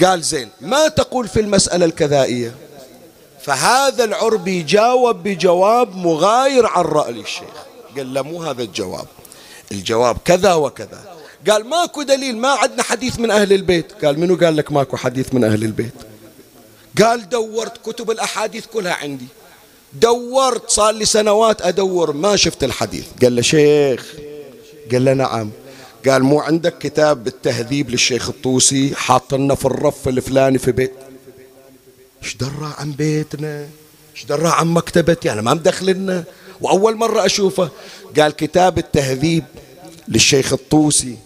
قال زين ما تقول في المسألة الكذائية؟ فهذا العربي جاوب بجواب مغاير عن رأي الشيخ. قال له مو هذا الجواب. الجواب كذا وكذا. قال ماكو دليل ما عندنا حديث من أهل البيت. قال منو قال لك ماكو حديث من أهل البيت؟ قال دورت كتب الأحاديث كلها عندي. دورت صار لي سنوات أدور ما شفت الحديث. قال له شيخ قال له نعم. قال مو عندك كتاب بالتهذيب للشيخ الطوسي؟ حاطنا في الرف الفلاني في بيت. إيش درى عن بيتنا؟ إيش درى عن مكتبتي؟ أنا ما مدخلنا وأول مرة أشوفه. قال كتاب التهذيب للشيخ الطوسي.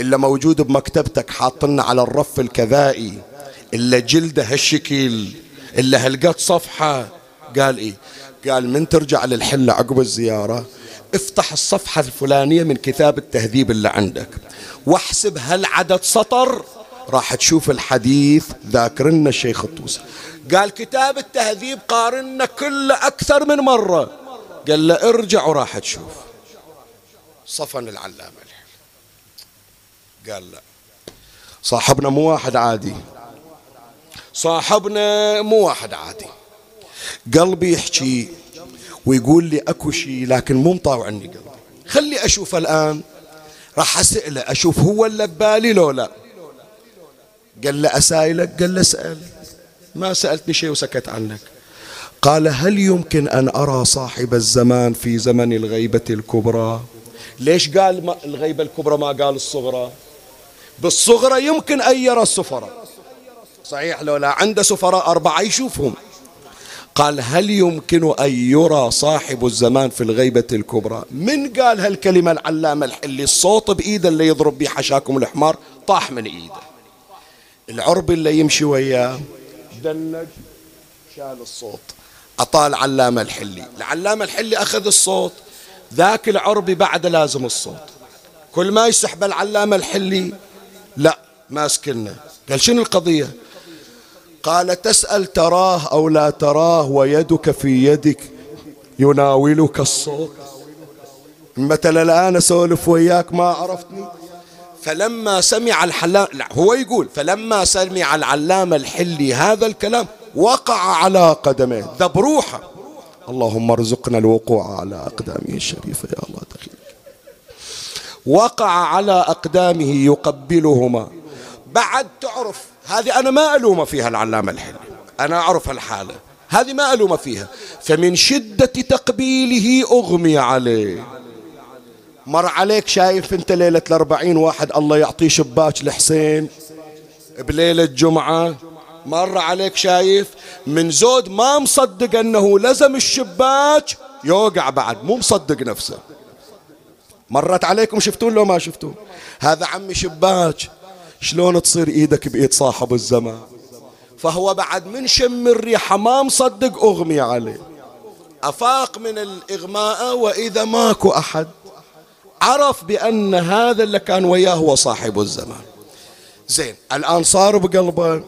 إلا موجود بمكتبتك حاطنا على الرف الكذائي. إلا جلده هالشكل. إلا هالقط صفحة. قال إيه؟ قال من ترجع للحلة عقب الزيارة افتح الصفحة الفلانية من كتاب التهذيب اللي عندك واحسب هل عدد سطر؟ راح تشوف الحديث ذاكرنا الشيخ الطوسي. قال كتاب التهذيب قارنا كله أكثر من مرة. قال له ارجع وراح تشوف. صفن العلامة. قال لا صاحبنا مو واحد عادي. صاحبنا مو واحد عادي. قلبي يحكي ويقول لي أكو شيء لكن مو مطاوع عني قلبي. خلي أشوف الآن. راح اساله أشوف هو اللي ببالي لو لا. قال له اسايلك قال له اسال ما سألتني شيء وسكت عنك. قال هل يمكن أن أرى صاحب الزمان في زمن الغيبة الكبرى؟ ليش قال الغيبة الكبرى ما قال الصغرى؟ بالصغرى يمكن أن يرى السفراء. صحيح لو لا عنده سفراء أربعة يشوفهم. قال هل يمكن أن يرى صاحب الزمان في الغيبة الكبرى؟ من قال هالكلمة العلامة الحلي؟ الصوت بإيده اللي يضرب به حشاكم الحمار طاح من إيده. العرب اللي يمشي وياه دنج شال الصوت. أعطاه العلامة الحلي. العلامة الحلي أخذ الصوت. ذاك العربي بعد لازم الصوت. كل ما يسحب العلامة الحلي لا ماسكنا قال شنو القضية؟ قال تسأل تراه أو لا تراه ويدك في يدك يناولك الصوت. مثلا الآن أسولف وياك ما عرفتني. فلما سمع الحلام لا هو يقول فلما سمع العلامة الحلي هذا الكلام وقع على قدميه. ذبروحه اللهم ارزقنا الوقوع على أقدامه الشريفة يا الله دخيل. وقع على أقدامه يقبلهما. بعد تعرف هذه أنا ما ألوم فيها العلامة الحلي أنا أعرف الحالة. هذه ما ألوم فيها. فمن شدة تقبيله أغمي عليه. مر عليك شايف أنت ليلة الأربعين واحد الله يعطيه شباك لحسين بليلة جمعة؟ مر عليك شايف من زود ما مصدق أنه لزم الشباك يوقع بعد. مو مصدق نفسه. مرت عليكم شفتون لو ما شفتون هذا عمي شباك. شلون تصير إيدك بإيد صاحب الزمان؟ فهو بعد من شم الريحة ما مصدق أغمي عليه. أفاق من الإغماء وإذا ماكو أحد عرف بأن هذا اللي كان وياه هو صاحب الزمان. زين الآن صار بقلبه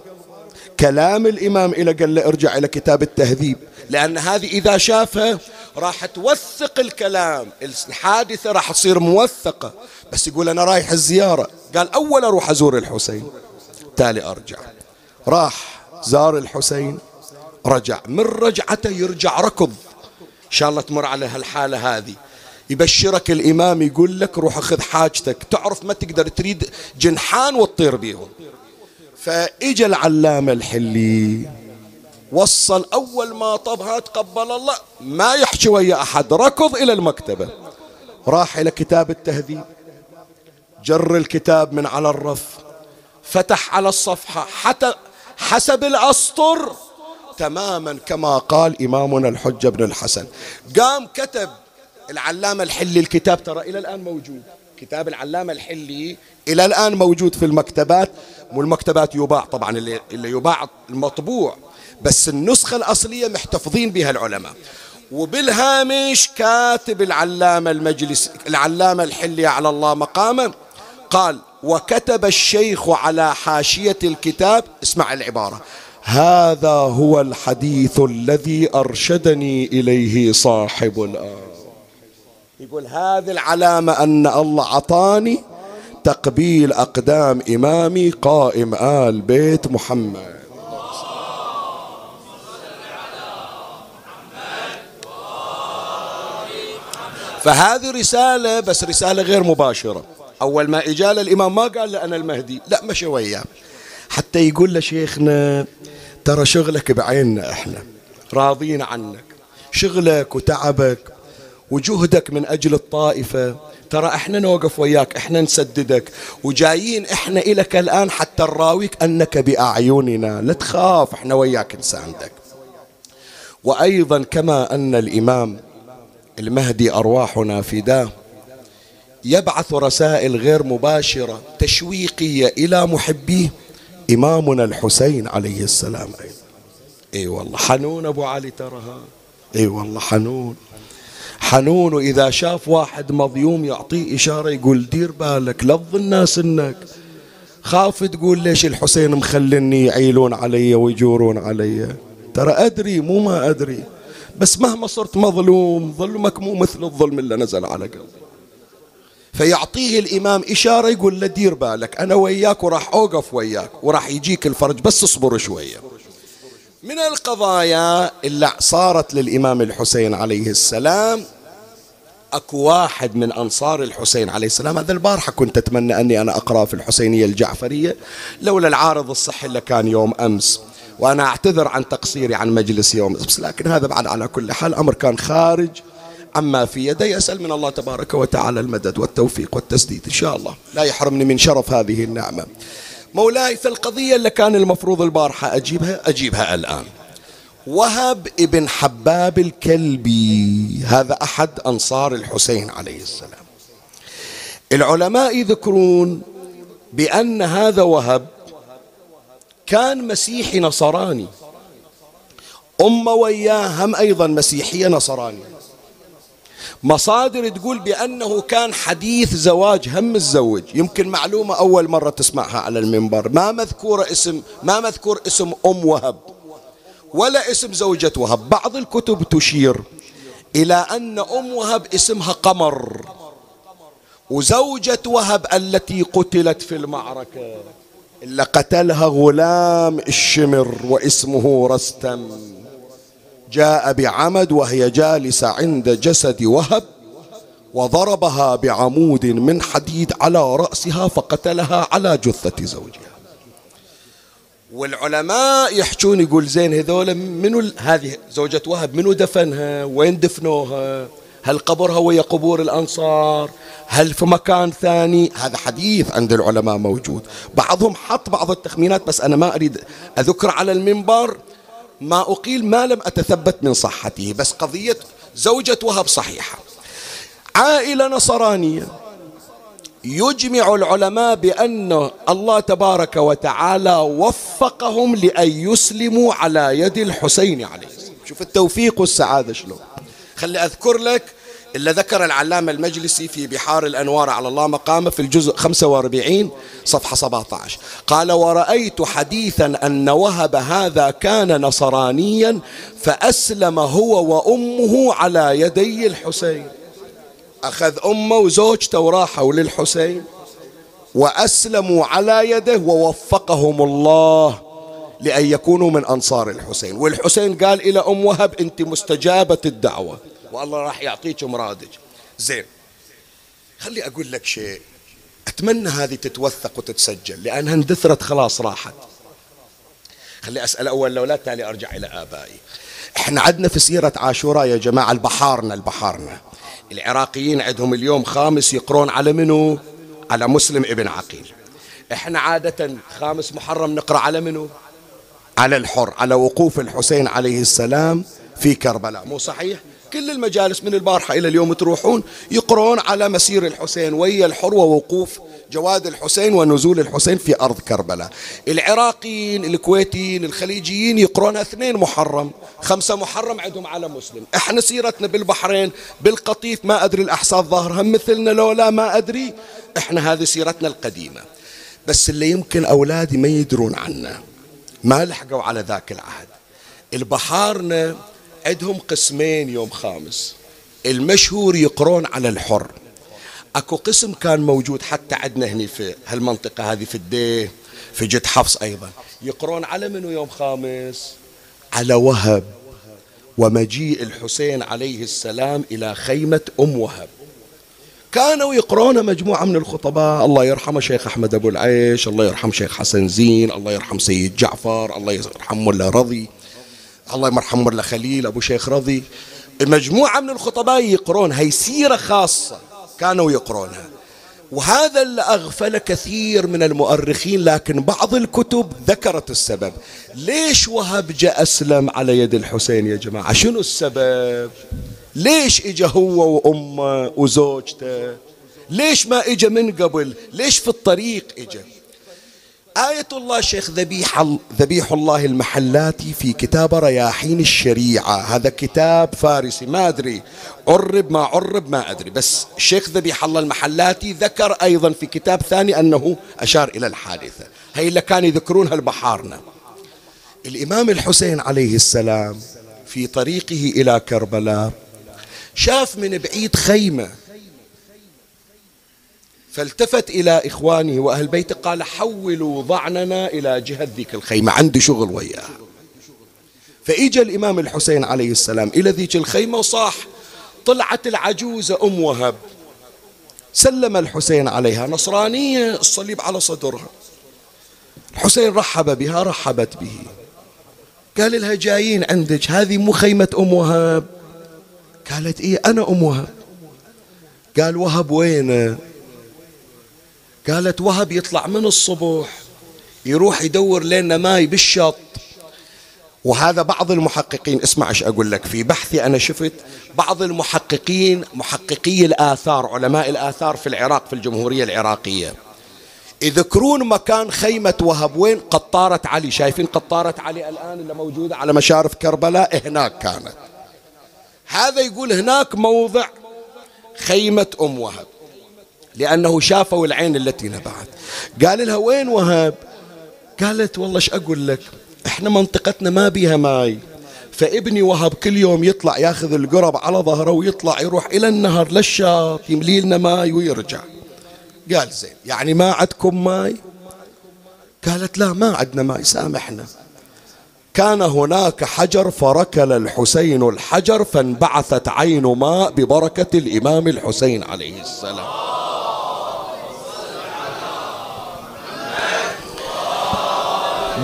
كلام الإمام إلى قال له ارجع إلى كتاب التهذيب لأن هذه إذا شافها راح توثق الكلام. الحادثة راح تصير موثقة. بس يقول أنا رايح الزيارة. قال أول أروح أزور الحسين تالي أرجع. راح زار الحسين رجع. من رجعته يرجع ركض. إن شاء الله تمر على هالحالة هذه. يبشرك الإمام يقول لك روح أخذ حاجتك. تعرف ما تقدر تريد جنحان وتطير بيهم. فاجى العلامة الحلي. وصل أول ما طبها تقبل الله ما يحكي ويا أحد ركض إلى المكتبة. راح إلى كتاب التهذيب. جر الكتاب من على الرف فتح على الصفحة حتى حسب الأسطر تماما كما قال إمامنا الحجة بن الحسن. قام كتب العلامة الحلي الكتاب ترى إلى الآن موجود. كتاب العلامة الحلي. إلى الآن موجود في المكتبات والمكتبات يباع طبعا اللي, يباع المطبوع بس النسخة الأصلية محتفظين بها العلماء. وبالهامش كاتب العلامة المجلس العلامة الحلي على الله مقامه قال وكتب الشيخ على حاشية الكتاب اسمع العبارة. هذا هو الحديث الذي أرشدني إليه صاحب الآن. يقول هذه العلامة أن الله عطاني تقبيل أقدام إمامي قائم آل بيت محمد. فهذه رسالة بس رسالة غير مباشرة. أول ما إجال الإمام ما قال له أنا المهدي. لا مشى وياه. حتى يقول له شيخنا ترى شغلك بعيننا إحنا راضين عنك. شغلك وتعبك وجهدك من أجل الطائفة. ترى إحنا نوقف وياك إحنا نسددك. وجايين إحنا إلك الآن حتى نراويك أنك بأعيننا. لا تخاف إحنا وياك نساندك. وأيضا كما أن الإمام المهدي أرواحنا فداه يبعث رسائل غير مباشرة تشويقية إلى محبيه إمامنا الحسين عليه السلام. أيضا اي والله حنون أبو علي ترى اي والله حنون. حنون وإذا شاف واحد مظيوم يعطيه إشارة يقول دير بالك لظ الناس إنك. خاف تقول ليش الحسين مخلني يعيلون علي ويجورون علي. ترى أدري مو ما أدري. بس مهما صرت مظلوم ظلمك مو مثل الظلم اللي نزل على قلبي. فيعطيه الإمام إشارة يقول له دير بالك أنا وياك وراح أوقف وياك وراح يجيك الفرج بس اصبر شوية. من القضايا اللي صارت للإمام الحسين عليه السلام أكو واحد من أنصار الحسين عليه السلام هذا البارحة كنت أتمنى أني أنا أقرأ في الحسينية الجعفرية لولا العارض الصحي اللي كان يوم أمس وأنا أعتذر عن تقصيري عن مجلس يوم أمس لكن هذا بعد على كل حال أمر كان خارج عما في يدي أسأل من الله تبارك وتعالى المدد والتوفيق والتسديد إن شاء الله. لا يحرمني من شرف هذه النعمة. مولاي في القضية اللي كان المفروض البارحة أجيبها أجيبها الآن. وهب ابن حباب الكلبي هذا أحد أنصار الحسين عليه السلام. العلماء يذكرون بأن هذا وهب كان مسيحي نصراني. أم وياه هم أيضا مسيحية نصرانية. مصادر تقول بأنه كان حديث زواج هم الزوج. يمكن معلومة أول مرة تسمعها على المنبر. ما مذكورة اسم ما مذكور اسم أم وهب ولا اسم زوجة وهب. بعض الكتب تشير إلى أن أم وهب اسمها قمر وزوجة وهب التي قتلت في المعركة إلا قتلها غلام الشمر واسمه رستم. جاء بعمد وهي جالسة عند جسد وهب وضربها بعمود من حديد على رأسها فقتلها على جثة زوجها. والعلماء يحجون يقول زين هذول منو هذه زوجة وهب منو دفنها؟ وين دفنوها؟ هل قبرها ويا قبور الأنصار؟ هل في مكان ثاني؟ هذا حديث عند العلماء موجود. بعضهم حط بعض التخمينات بس أنا ما أريد أذكر على المنبر. ما أقيل ما لم أتثبت من صحته بس قضية زوجة وهب صحيحة. عائلة نصرانية. يجمع العلماء بأن الله تبارك وتعالى وفقهم لأن يسلموا على يد الحسين عليه السلام. شوف التوفيق والسعادة شلون. خلي أذكر لك إلا ذكر العلامة المجلسي في بحار الأنوار على الله مقامه في الجزء 45 صفحة 17 قال ورأيت حديثا أن وهب هذا كان نصرانيا فأسلم هو وأمه على يدي الحسين. أخذ أمه وزوجته وراحوا للحسين وأسلموا على يده ووفقهم الله لأن يكونوا من أنصار الحسين. والحسين قال إلى أم وهب أنت مستجابة الدعوة. والله راح يعطيك مرادك زين خلي أقول لك شيء. أتمنى هذه تتوثق وتتسجل لأنها اندثرت خلاص راحت. خلي أسأل أول الأولاد تالي أرجع إلى آبائي. إحنا عندنا في سيرة عاشوراء يا جماعة البحارنا البحارنا. العراقيين عندهم اليوم خامس يقرون على منو؟ على مسلم ابن عقيل. إحنا عادة خامس محرم نقرأ على منو؟ على الحر على وقوف الحسين عليه السلام في كربلاء. مو صحيح؟ كل المجالس من البارحة إلى اليوم تروحون يقرون على مسير الحسين ويا الحر ووقوف جواد الحسين ونزول الحسين في أرض كربلاء. العراقيين الكويتيين الخليجيين يقرون اثنين محرم خمسة محرم عندهم على مسلم. إحنا سيرتنا بالبحرين بالقطيف ما أدري الأحساء ظاهر هم مثلنا لو لا ما أدري. إحنا هذه سيرتنا القديمة. بس اللي يمكن أولادي ما يدرون عنه ما لحقوا على ذاك العهد. البحارنا عندهم قسمين يوم خامس. المشهور يقرون على الحر. أكو قسم كان موجود حتى عندنا هنا في هالمنطقة هذه في الديه في جد حفص أيضا. يقرون على منو يوم خامس؟ على وهب. ومجيء الحسين عليه السلام إلى خيمة أم وهب. كانوا يقرون مجموعة من الخطباء. الله يرحم شيخ أحمد أبو العيش الله يرحم شيخ حسن زين الله يرحم سيد جعفر الله يرحم ملا رضي. الله يرحم ملا خليل أبو شيخ رضي. مجموعة من الخطباء يقرون هي سيرة خاصة كانوا يقرونها. وهذا اللي أغفل كثير من المؤرخين لكن بعض الكتب ذكرت السبب. ليش وهب جاء أسلم على يد الحسين يا جماعة؟ شنو السبب؟ ليش اجى هو وأمه وزوجته؟ ليش ما اجى من قبل؟ ليش في الطريق اجى آية الله شيخ ذبيح ذبيح الله المحلاتي في كتاب رياحين الشريعة. هذا كتاب فارسي. ما أدري. عرب ما عرب ما أدري. بس الشيخ ذبيح الله المحلاتي ذكر أيضا في كتاب ثاني أنه أشار إلى الحادثة. هي اللي كانوا يذكرونها البحارنا. الإمام الحسين عليه السلام في طريقه إلى كربلاء شاف من بعيد خيمة فالتفت إلى إخوانه وأهل بيته قال حولوا ضعننا إلى جهة ذيك الخيمة عندي شغل وياه. فإجا الإمام الحسين عليه السلام إلى ذيك الخيمة وصاح طلعت العجوزة أم وهب. سلم الحسين عليها نصرانية الصليب على صدرها. الحسين رحب بها رحبت به. قال لها جايين عندك هذه مو خيمة أم وهب؟ قالت إيه أنا أم وهب. قال وهب وينه؟ قالت وهب يطلع من الصبح يروح يدور لنا ماي بالشط. وهذا بعض المحققين اسمع إيش أقول لك في بحثي أنا شفت بعض المحققين محققي الآثار علماء الآثار في العراق في الجمهورية العراقية. يذكرون مكان خيمة وهب وين؟ قطارة علي. شايفين قطارة علي الآن اللي موجودة على مشارف كربلاء؟ هناك كانت. هذا يقول هناك موضع خيمة أم وهب. لأنه شافوا العين التي نبعت. قال لها وين وهب قالت والله إيش أقول لك؟ إحنا منطقتنا ما بيها ماي. فابني وهب كل يوم يطلع ياخذ القرب على ظهره ويطلع يروح إلى النهر للشط يملي لنا ماي ويرجع. قال زين يعني ما عندكم ماي؟ قالت لا ما عندنا ماي سامحنا. كان هناك حجر فركل الحسين الحجر فانبعثت عين ماء ببركة الإمام الحسين عليه السلام.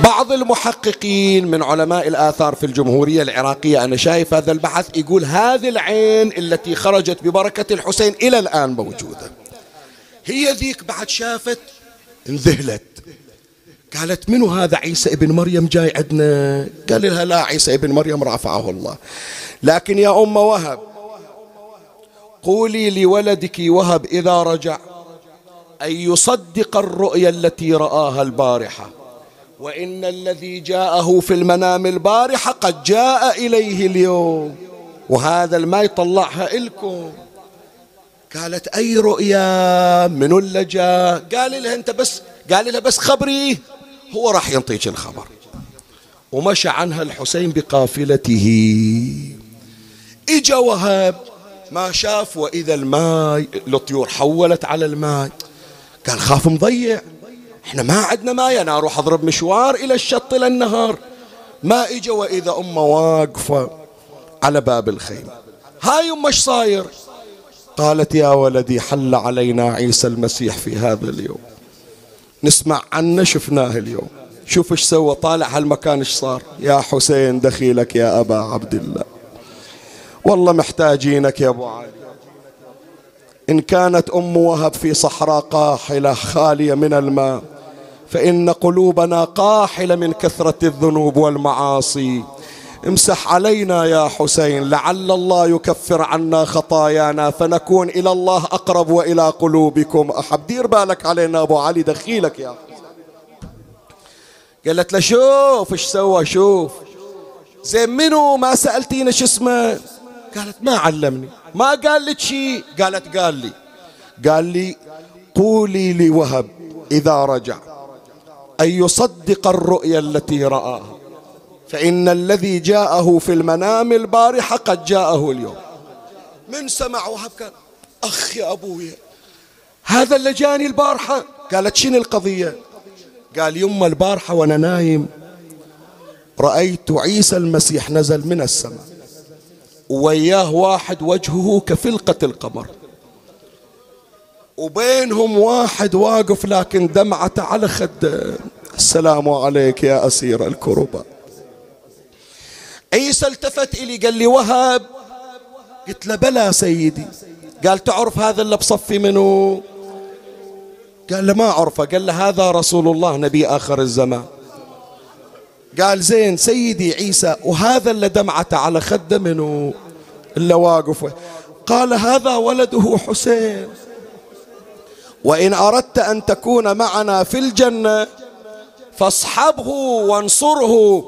بعض المحققين من علماء الآثار في الجمهورية العراقية أنا شايف هذا البحث يقول هذه العين التي خرجت ببركة الحسين إلى الآن موجودة. هي ذيك بعد شافت انذهلت. قالت منو هذا عيسى ابن مريم جاي عندنا؟ قال لها لا عيسى ابن مريم رفعه الله. لكن يا أم وهب قولي لولدك وهب إذا رجع أن يصدق الرؤيا التي رآها البارحة. وإن الذي جاءه في المنام البارحة قد جاء إليه اليوم. وهذا الماء يطلعها إلكم. قالت أي رؤيا من اللي جاء قال لها أنت بس قال لها بس خبري. هو راح ينطيك الخبر. ومشى عنها الحسين بقافلته. إجا وهب ما شاف وإذا الماء الطيور حولت على الماء. قال خاف مضيع. إحنا ما عندنا ماء أنا أروح اضرب مشوار إلى الشط للنهار ما إجا وإذا أمة واقفة على باب الخيمة. هاي أمة إيش صاير؟ قالت يا ولدي حل علينا عيسى المسيح في هذا اليوم. نسمع عنه شفناه اليوم. شوف إيش سوى طالع هالمكان إيش صار؟ يا حسين دخيلك يا أبا عبد الله. والله محتاجينك يا أبو علي. إن كانت أم وهب في صحراء قاحلة خالية من الماء فإن قلوبنا قاحلة من كثرة الذنوب والمعاصي. امسح علينا يا حسين لعل الله يكفر عنا خطايانا فنكون إلى الله أقرب وإلى قلوبكم. أحب دير بالك علينا أبو علي دخيلك يا قالت له شوف إيش سوى شوف. زين منو؟ ما سألتينا شو اسمه. قالت ما علمني. ما قال لك شيء قالت قال لي. قال لي قولي لوهب إذا رجع. أن يصدق الرؤيا التي رآها فإن الذي جاءه في المنام البارحة قد جاءه اليوم. من سمع وهب قال أخ يا أبويا هذا اللي جاني البارحة. قالت شنو القضية؟ قال يما البارحة وأنا نايم رأيت عيسى المسيح نزل من السماء. وياه واحد وجهه كفلقة القمر. وبينهم واحد واقف لكن دمعته على خده السلام عليك يا أسير الكربة. عيسى التفت إلي قال لي وهب قلت له بلى سيدي. قال تعرف هذا اللي بصفي منه قال له ما أعرفه. قال له هذا رسول الله نبي آخر الزمان. قال زين سيدي عيسى وهذا اللي دمعته على خده منه اللي واقف قال هذا ولده حسين. وإن أردت أن تكون معنا في الجنة فاصحبه وانصره.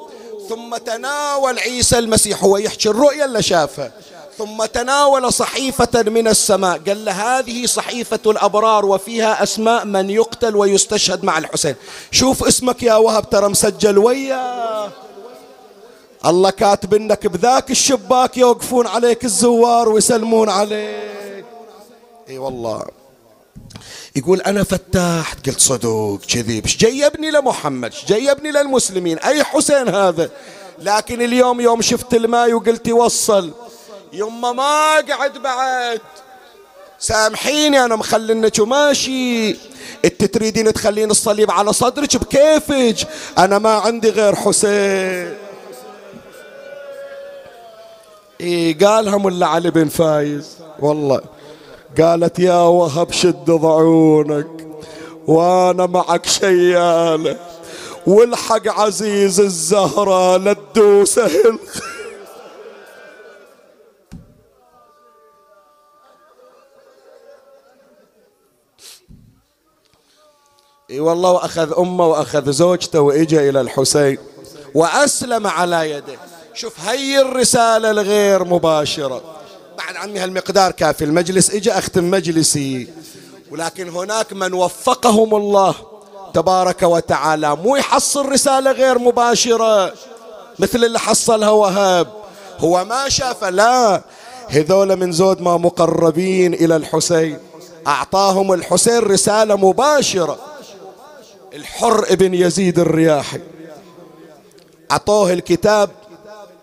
ثم تناول عيسى المسيح هو يحكي الرؤيا اللي شافها. ثم تناول صحيفة من السماء. قال له هذه صحيفة الأبرار وفيها أسماء من يقتل ويستشهد مع الحسين. شوف اسمك يا وهب ترى مسجل وياه الله كاتب إنك بذاك الشباك يوقفون عليك الزوار ويسلمون عليك. إي والله. يقول أنا فتحت قلت صدوق كذب إيش جيبني لمحمد؟ إيش جيبني للمسلمين؟ أي حسين هذا؟ لكن اليوم يوم شفت الماء وقلت يوصل. يما ما قعد بعد. سامحيني أنا مخلنك وماشي. إنت تريدين تخلين الصليب على صدرك بكيفك؟ أنا ما عندي غير حسين. إيه قالها ملا علي بن فايز؟ والله. قالت يا وهب شد ضعونك وأنا معك شيالة والحق عزيز الزهرة لتدوسه إي والله واخذ أمه وأخذ زوجته وإجا إلى الحسين وأسلم على يده. شوف هي الرسالة الغير مباشرة. بعد عمي هالمقدار كافي. المجلس إجا أختم مجلسي. ولكن هناك من وفقهم الله تبارك وتعالى. مو يحصل رسالة غير مباشرة مثل اللي حصلها وهاب هو ما شاف لا. هذول من زود ما مقربين إلى الحسين. أعطاهم الحسين رسالة مباشرة. الحر ابن يزيد الرياحي. أعطوه الكتاب.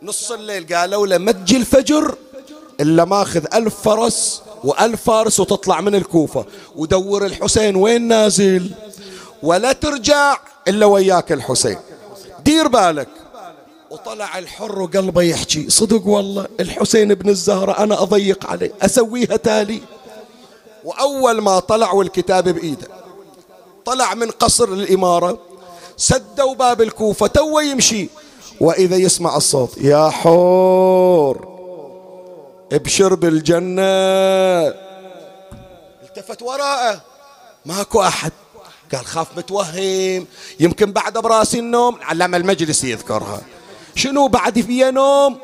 نص الليل قالوا له ما تجي الفجر. إلا ماخذ ألف فرس وألف فارس وتطلع من الكوفة. ودور الحسين وين نازل؟ ولا ترجع إلا وياك الحسين. دير بالك. وطلع الحر وقلبه يحكي صدق والله الحسين بن الزهرة أنا أضيق عليه. أسويها تالي. وأول ما طلع والكتاب بإيده طلع من قصر الإمارة سدوا باب الكوفة تو يمشي. وإذا يسمع الصوت يا حور. ابشر بالجنة. التفت وراءه ماكو أحد. قال خاف متوهم. يمكن بعد براسي النوم. علم المجلس يذكرها. شنو بعد في نوم؟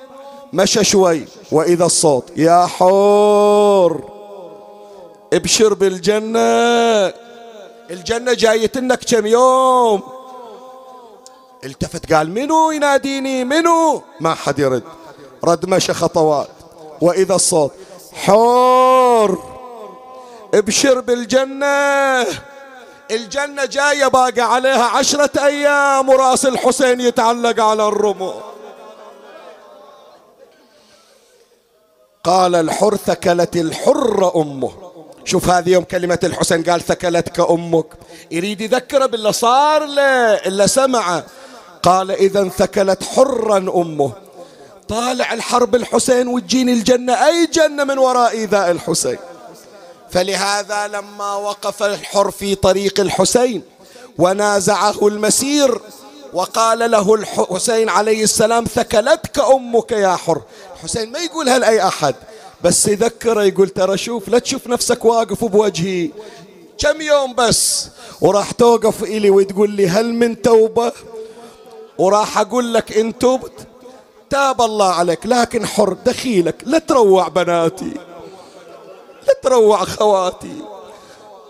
مشى شوي. وإذا الصوت؟ يا حور. ابشر بالجنة. الجنة جايتنك كم يوم. التفت قال منو يناديني؟ منو؟ ما حد يرد. رد مشى خطوات. وإذا الصوت حور. ابشر بالجنة. الجنة جاية باقي عليها عشرة أيام وراس الحسين يتعلق على الرمو قال الحر ثكلت الحر أمه. شوف هذه يوم كلمة الحسين قال ثكلتك أمك. يريد يذكره باللي صار له إلا سمعه. قال إذا ثكلت حرا أمه. طالع الحرب الحسين وتجيني الجنة أي جنة من وراء إيذاء الحسين. فلهذا لما وقف الحر في طريق الحسين ونازعه المسير وقال له الحسين عليه السلام ثكلتك أمك يا حر. الحسين ما يقولها لأي أحد بس يذكره يقول ترى شوف لا تشوف نفسك واقف بوجهي. كم يوم بس؟ وراح توقف إلي وتقول لي هل من توبة؟ وراح أقول لك إن تبت تاب الله عليك لكن حر دخيلك لا تروع بناتي لا تروع خواتي.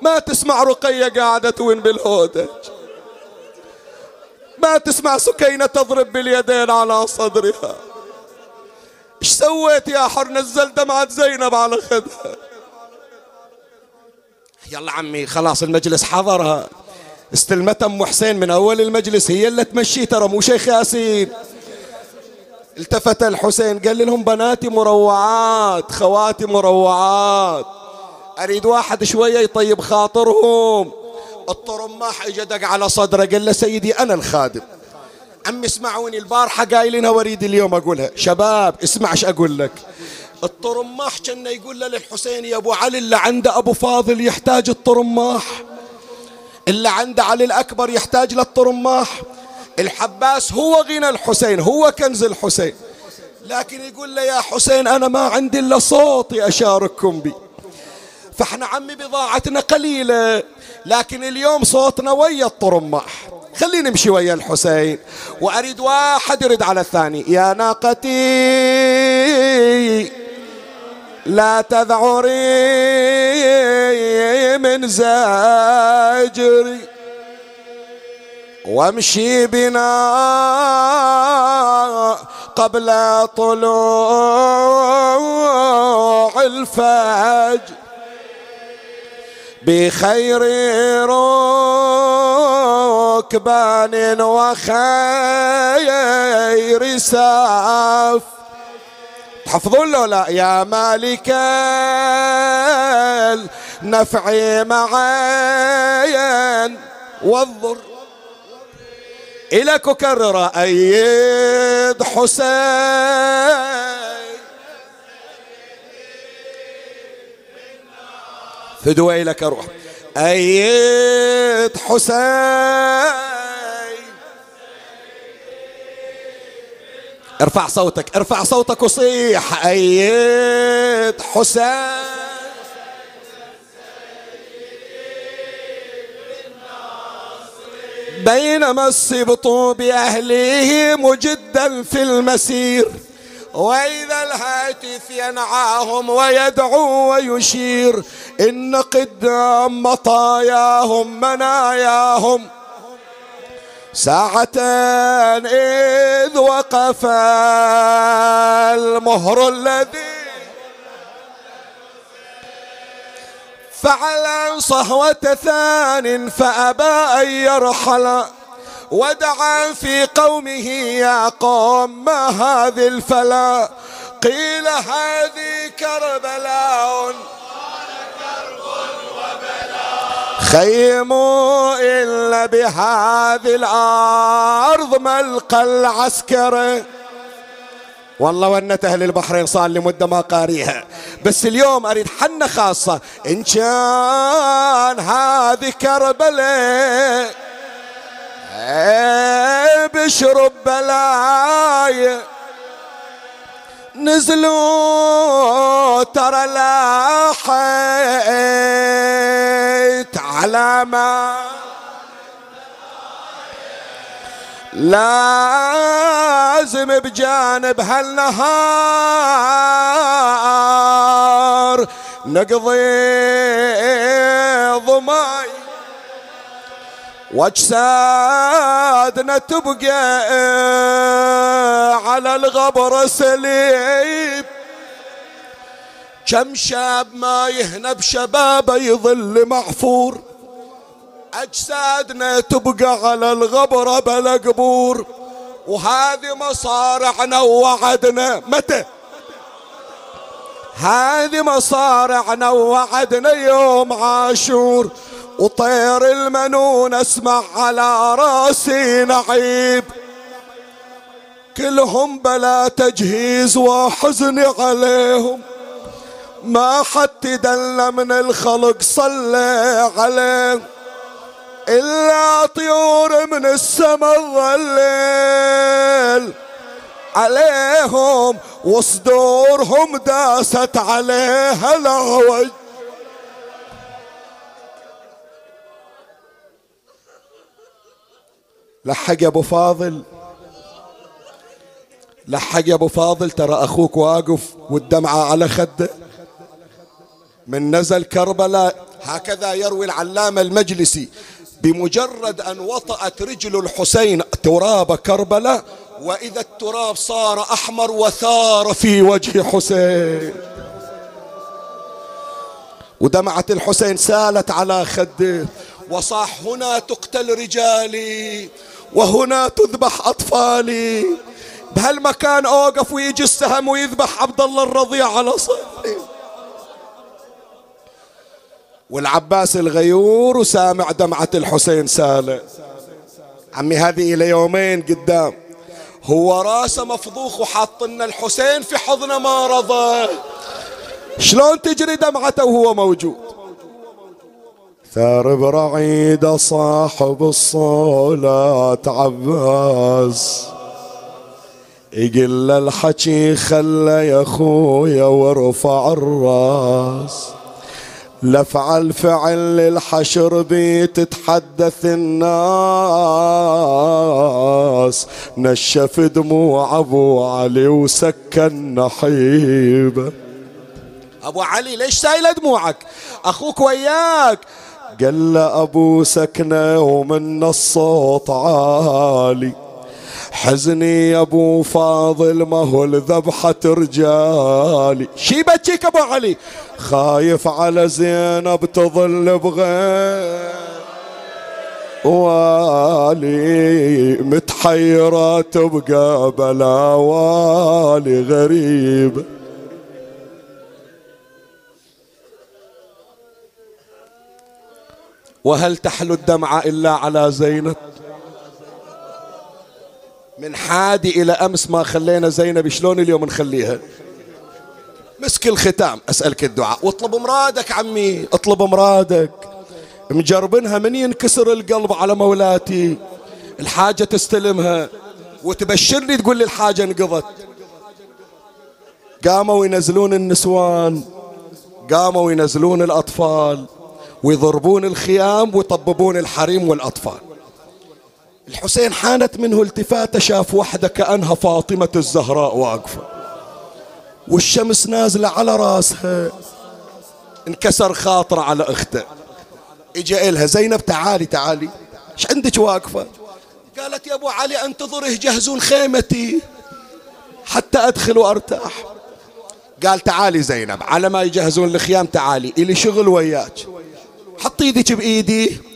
ما تسمع رقية قاعدة توين بالهودج. ما تسمع سكينة تضرب باليدين على صدرها. إيش سويت يا حر؟ نزل دمعة زينب على خدها. يلا عمي خلاص المجلس حضرها. استلمت أم حسين من أول المجلس هي اللي تمشي ترى مو شيخ ياسين. التفت الحسين قال لهم بناتي مروعات خواتي مروعات. أريد واحد شوية يطيب خاطرهم. الطرماح اجى دق على صدره قال له سيدي أنا الخادم. عمي اسمعوني البارحة قايلينها واريد اليوم أقولها. شباب اسمع إيش أقول لك. الطرماح كان يقول له للحسين يا أبو علي اللي عنده أبو فاضل يحتاج الطرماح. اللي عنده علي الأكبر يحتاج للطرماح. الحباس هو غنى الحسين هو كنز الحسين. لكن يقول له يا حسين أنا ما عندي إلا صوتي أشارككم به فإحنا عمي بضاعتنا قليلة لكن اليوم صوتنا ويا الطرماح. خلينا نمشي ويا الحسين وأريد واحد يرد على الثاني. يا ناقتي لا تذعري من زاجري. وامشي بنا قبل طلوع الفجر بخير ركبان وخير ساف. تحفظون له لا يا مالك النفع معين والضر. إلك أكرر أيد حسين. فدوي لك أروح أيد حسين. ارفع صوتك ارفع صوتك وصيح. أيد حسين. بينما السبط بأهله مجدا في المسير وإذا الهاتف ينعاهم ويدعو ويشير إن قدام مطاياهم مناياهم. ساعة إذ وقف المهر الذي فعل صهوة ثان فأبى أن يرحل ودعا في قومه يا قوم ما هذه الفلا. قيل هذه كربلاء. خيموا إلا بهذه الأرض ملقى العسكر. والله ونت أهل البحرين صار لي مدة ما قاريها. بس اليوم أريد حنة خاصة. إن كان هذه كربلاء بشرب بلاي. نزلوا ترى لاحيت على ما لازم بجانب هالنهار نقضي ضماي. واجسادنا تبقى على الغبر سليب كم شاب ما يهنى بشبابه يظل معفور أجسادنا تبقى على الغبرة بلا قبور. وهذه مصارعنا ووعدنا. متى؟ هذه مصارعنا ووعدنا يوم عاشور. وطير المنون اسمع على راسي نعيب. كلهم بلا تجهيز وحزن عليهم. ما حد دل من الخلق صلى عليه. إلا طيور من السما الظليل. عليهم وصدورهم داست عليها العوج لحق يا أبو فاضل. لحق يا أبو فاضل ترى أخوك واقف والدمعة على خده من نزل كربلاء هكذا يروي العلامة المجلسي. بمجرد أن وطأت رجل الحسين تراب كربلاء وإذا التراب صار أحمر وثار في وجه حسين. ودمعة الحسين سالت على خده وصاح هنا تقتل رجالي وهنا تذبح أطفالي. بهالمكان أوقف ويجي السهم ويذبح عبد الله الرضيع على صدري. والعباس الغيور وسامع دمعة الحسين سالة عمي هذه إلى يومين قدام. هو راسه مفضوخ وحاط لنا الحسين في حضنه ما رضى. شلون تجري دمعته وهو موجود؟ ثار برعيد صاحب الصولات عباس. يقل الحكي خلى يا خويا وارفع الراس. لفعل فعل للحشر بي تتحدث الناس. نشف دموع أبو علي وسكن نحيبه أبو علي ليش سايله دموعك؟ أخوك وياك. قال له أبو سكنة ومن الصوت عالي. حزني يا ابو فاضل ما هو الذبحة رجالي. شي بتشيك ابو علي. خايف على زينب تظل بغير والي. متحيرة تبقى بلا والي. غريب. وهل تحلو الدمعة إلا على زينب؟ من حادي إلى أمس ما خلينا زينب شلون اليوم نخليها؟ مسك الختام أسألك الدعاء. واطلب مرادك عمي اطلب مرادك. مجربنها من ينكسر القلب على مولاتي. الحاجة تستلمها. وتبشرني تقول لي الحاجة انقضت. قاموا ينزلون النسوان. قاموا ينزلون الأطفال. ويضربون الخيام ويطببون الحريم والأطفال. الحسين حانت منه التفاتة شاف وحدة كأنها فاطمة الزهراء واقفة. والشمس نازلة على راسها انكسر خاطره على أخته. إجا إلها زينب تعالي تعالي. إيش عندك واقفة؟ قالت يا أبو علي انتظره يجهزون خيمتي حتى أدخل وأرتاح. قال تعالي زينب على ما يجهزون الخيام تعالي إلي شغل وياك. حط إيدك بإيدي.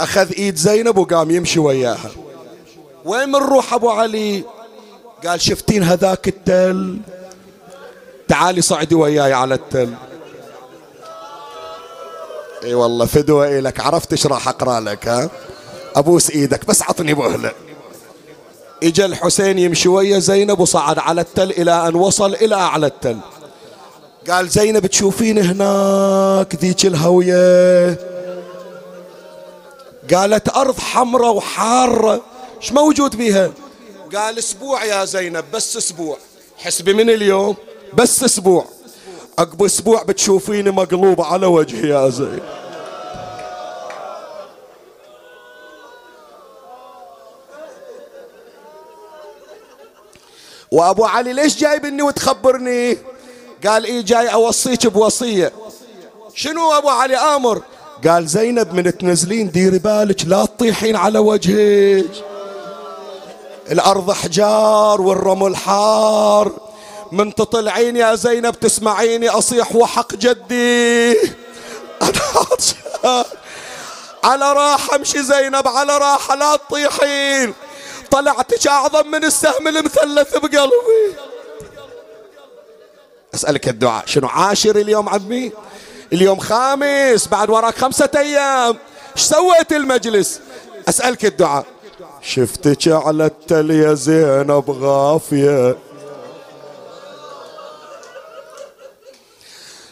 أخذ إيد زينب وقام يمشي وياها. وين من روح أبو علي؟ قال شفتين هذاك التل. تعالي صعدي وياي على التل. إي والله فدوة لك عرفت إيش راح أقرأ لك ها؟ أبوس إيدك بس عطني مهله إجا الحسين يمشي ويا زينب وصعد على التل إلى أن وصل إلى أعلى التل. قال زينب تشوفين هناك ذيك الهوية؟ قالت أرض حمراء وحارة. إيش موجود بيها؟ قال أسبوع يا زينب بس أسبوع. حسبي من اليوم؟ بس أسبوع. عقب أسبوع بتشوفيني مقلوب على وجهي يا زينب وأبو علي ليش جايبني وتخبرني؟ قال إيه جاي أوصيك بوصية. شنو أبو علي؟ آمر. قال زينب من تنزلين ديري بالك لا تطيحين على وجهك. الأرض حجار والرمل حار. من تطلعين يا زينب تسمعيني أصيح وحق جدي. على راحة أمشي زينب على راحة لا تطيحين. طلعتك أعظم من السهم المثلث بقلبي. أسألك الدعاء شنو عاشر اليوم عمي؟ اليوم خامس بعد وراك خمسة أيام. إيش سويت المجلس؟ أسألك الدعاء. شفتك على التل يا زينب غافية.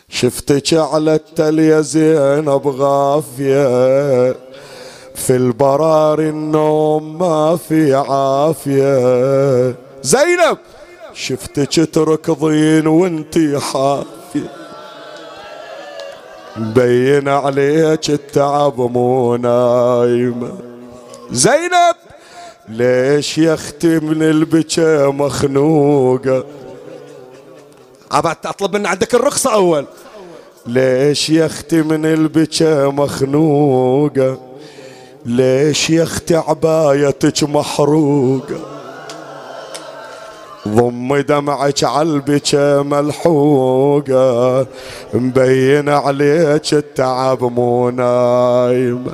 شفتك على التل يا زينب غافية. في البرار النوم ما في عافية. زينب! شفتك تركضين وانتي حافية. مبين عليك التعب مو نايمة زينب ليش يا أختي من البكا مخنوقة؟ ابى أطلب من عندك الرخصة أول. ليش يا أختي من البكا مخنوقة؟ ليش يا أختي عبايتك محروقة؟ ضم دمعك عالبك ملحوقة مبين عليك التعب مو نايم.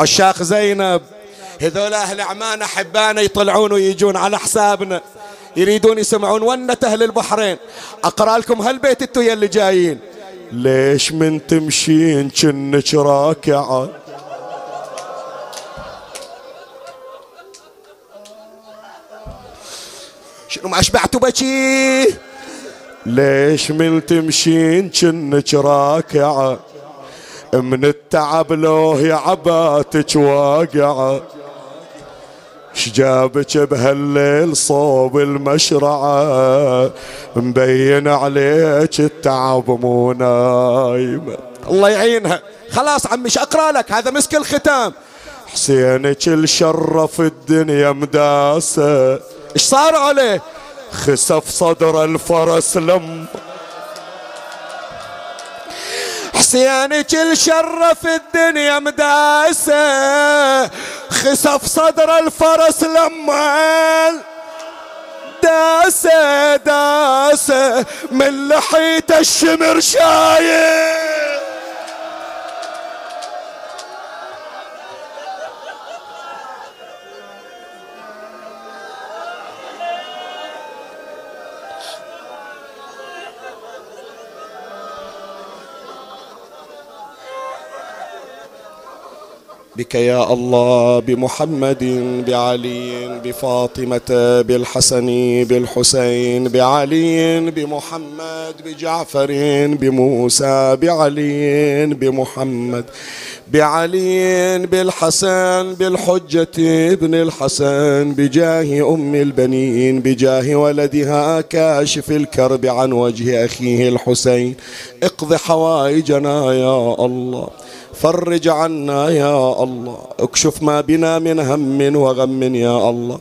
عشاق زينب هذول أهل عمان أحبانا يطلعون ويجون على حسابنا يريدون يسمعون ونة أهل البحرين. أقرأ لكم هالبيت انتو يلي جايين. ليش من تمشين كنك راكعة؟ شنو ما اشبعت بكي ليش من تمشين كنك راكعة؟ من التعب لو يا عباتك واقعة. شجابك بهالليل صوب المشرعة؟ مبين عليك التعب مو نايمة الله يعينها. خلاص عمي أقرأ لك؟ هذا مسك الختام. حسينك الشرف الدنيا مداسة. إيش صار عليه؟ خسف صدر الفرس لم حسين كل شرف الدنيا مداسة. خسف صدر الفرس لما داسة داسة من لحيته الشمر شايل. بك يا الله بمحمد بعلي بفاطمة بالحسن بالحسين بعلي بمحمد بجعفر بموسى بعلي بمحمد بعلي بالحسن بالحجة ابن الحسن بجاه أم البنين بجاه ولدها كاشف الكرب عن وجه أخيه الحسين. اقض حوائجنا يا الله. فرج عنا يا الله. اكشف ما بنا من هم وغم يا الله.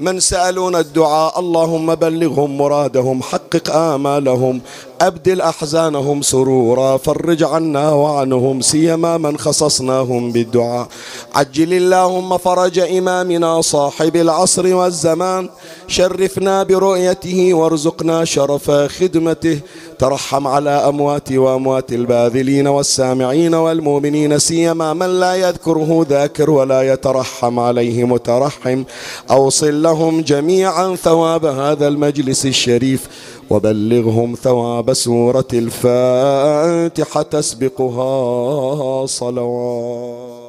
من سألونا الدعاء اللهم بلغهم مرادهم حقق آمالهم أبدل أحزانهم سرورا فرج عنا وعنهم سيما من خصصناهم بالدعاء. عجل اللهم فرج إمامنا صاحب العصر والزمان شرفنا برؤيته وارزقنا شرف خدمته. ترحم على أموات وأموات الباذلين والسامعين والمؤمنين سيما من لا يذكره ذاكر ولا يترحم عليه مترحم. أوصل لهم جميعا ثواب هذا المجلس الشريف وبلغهم ثواب سورة الفاتحة تسبقها صلوات.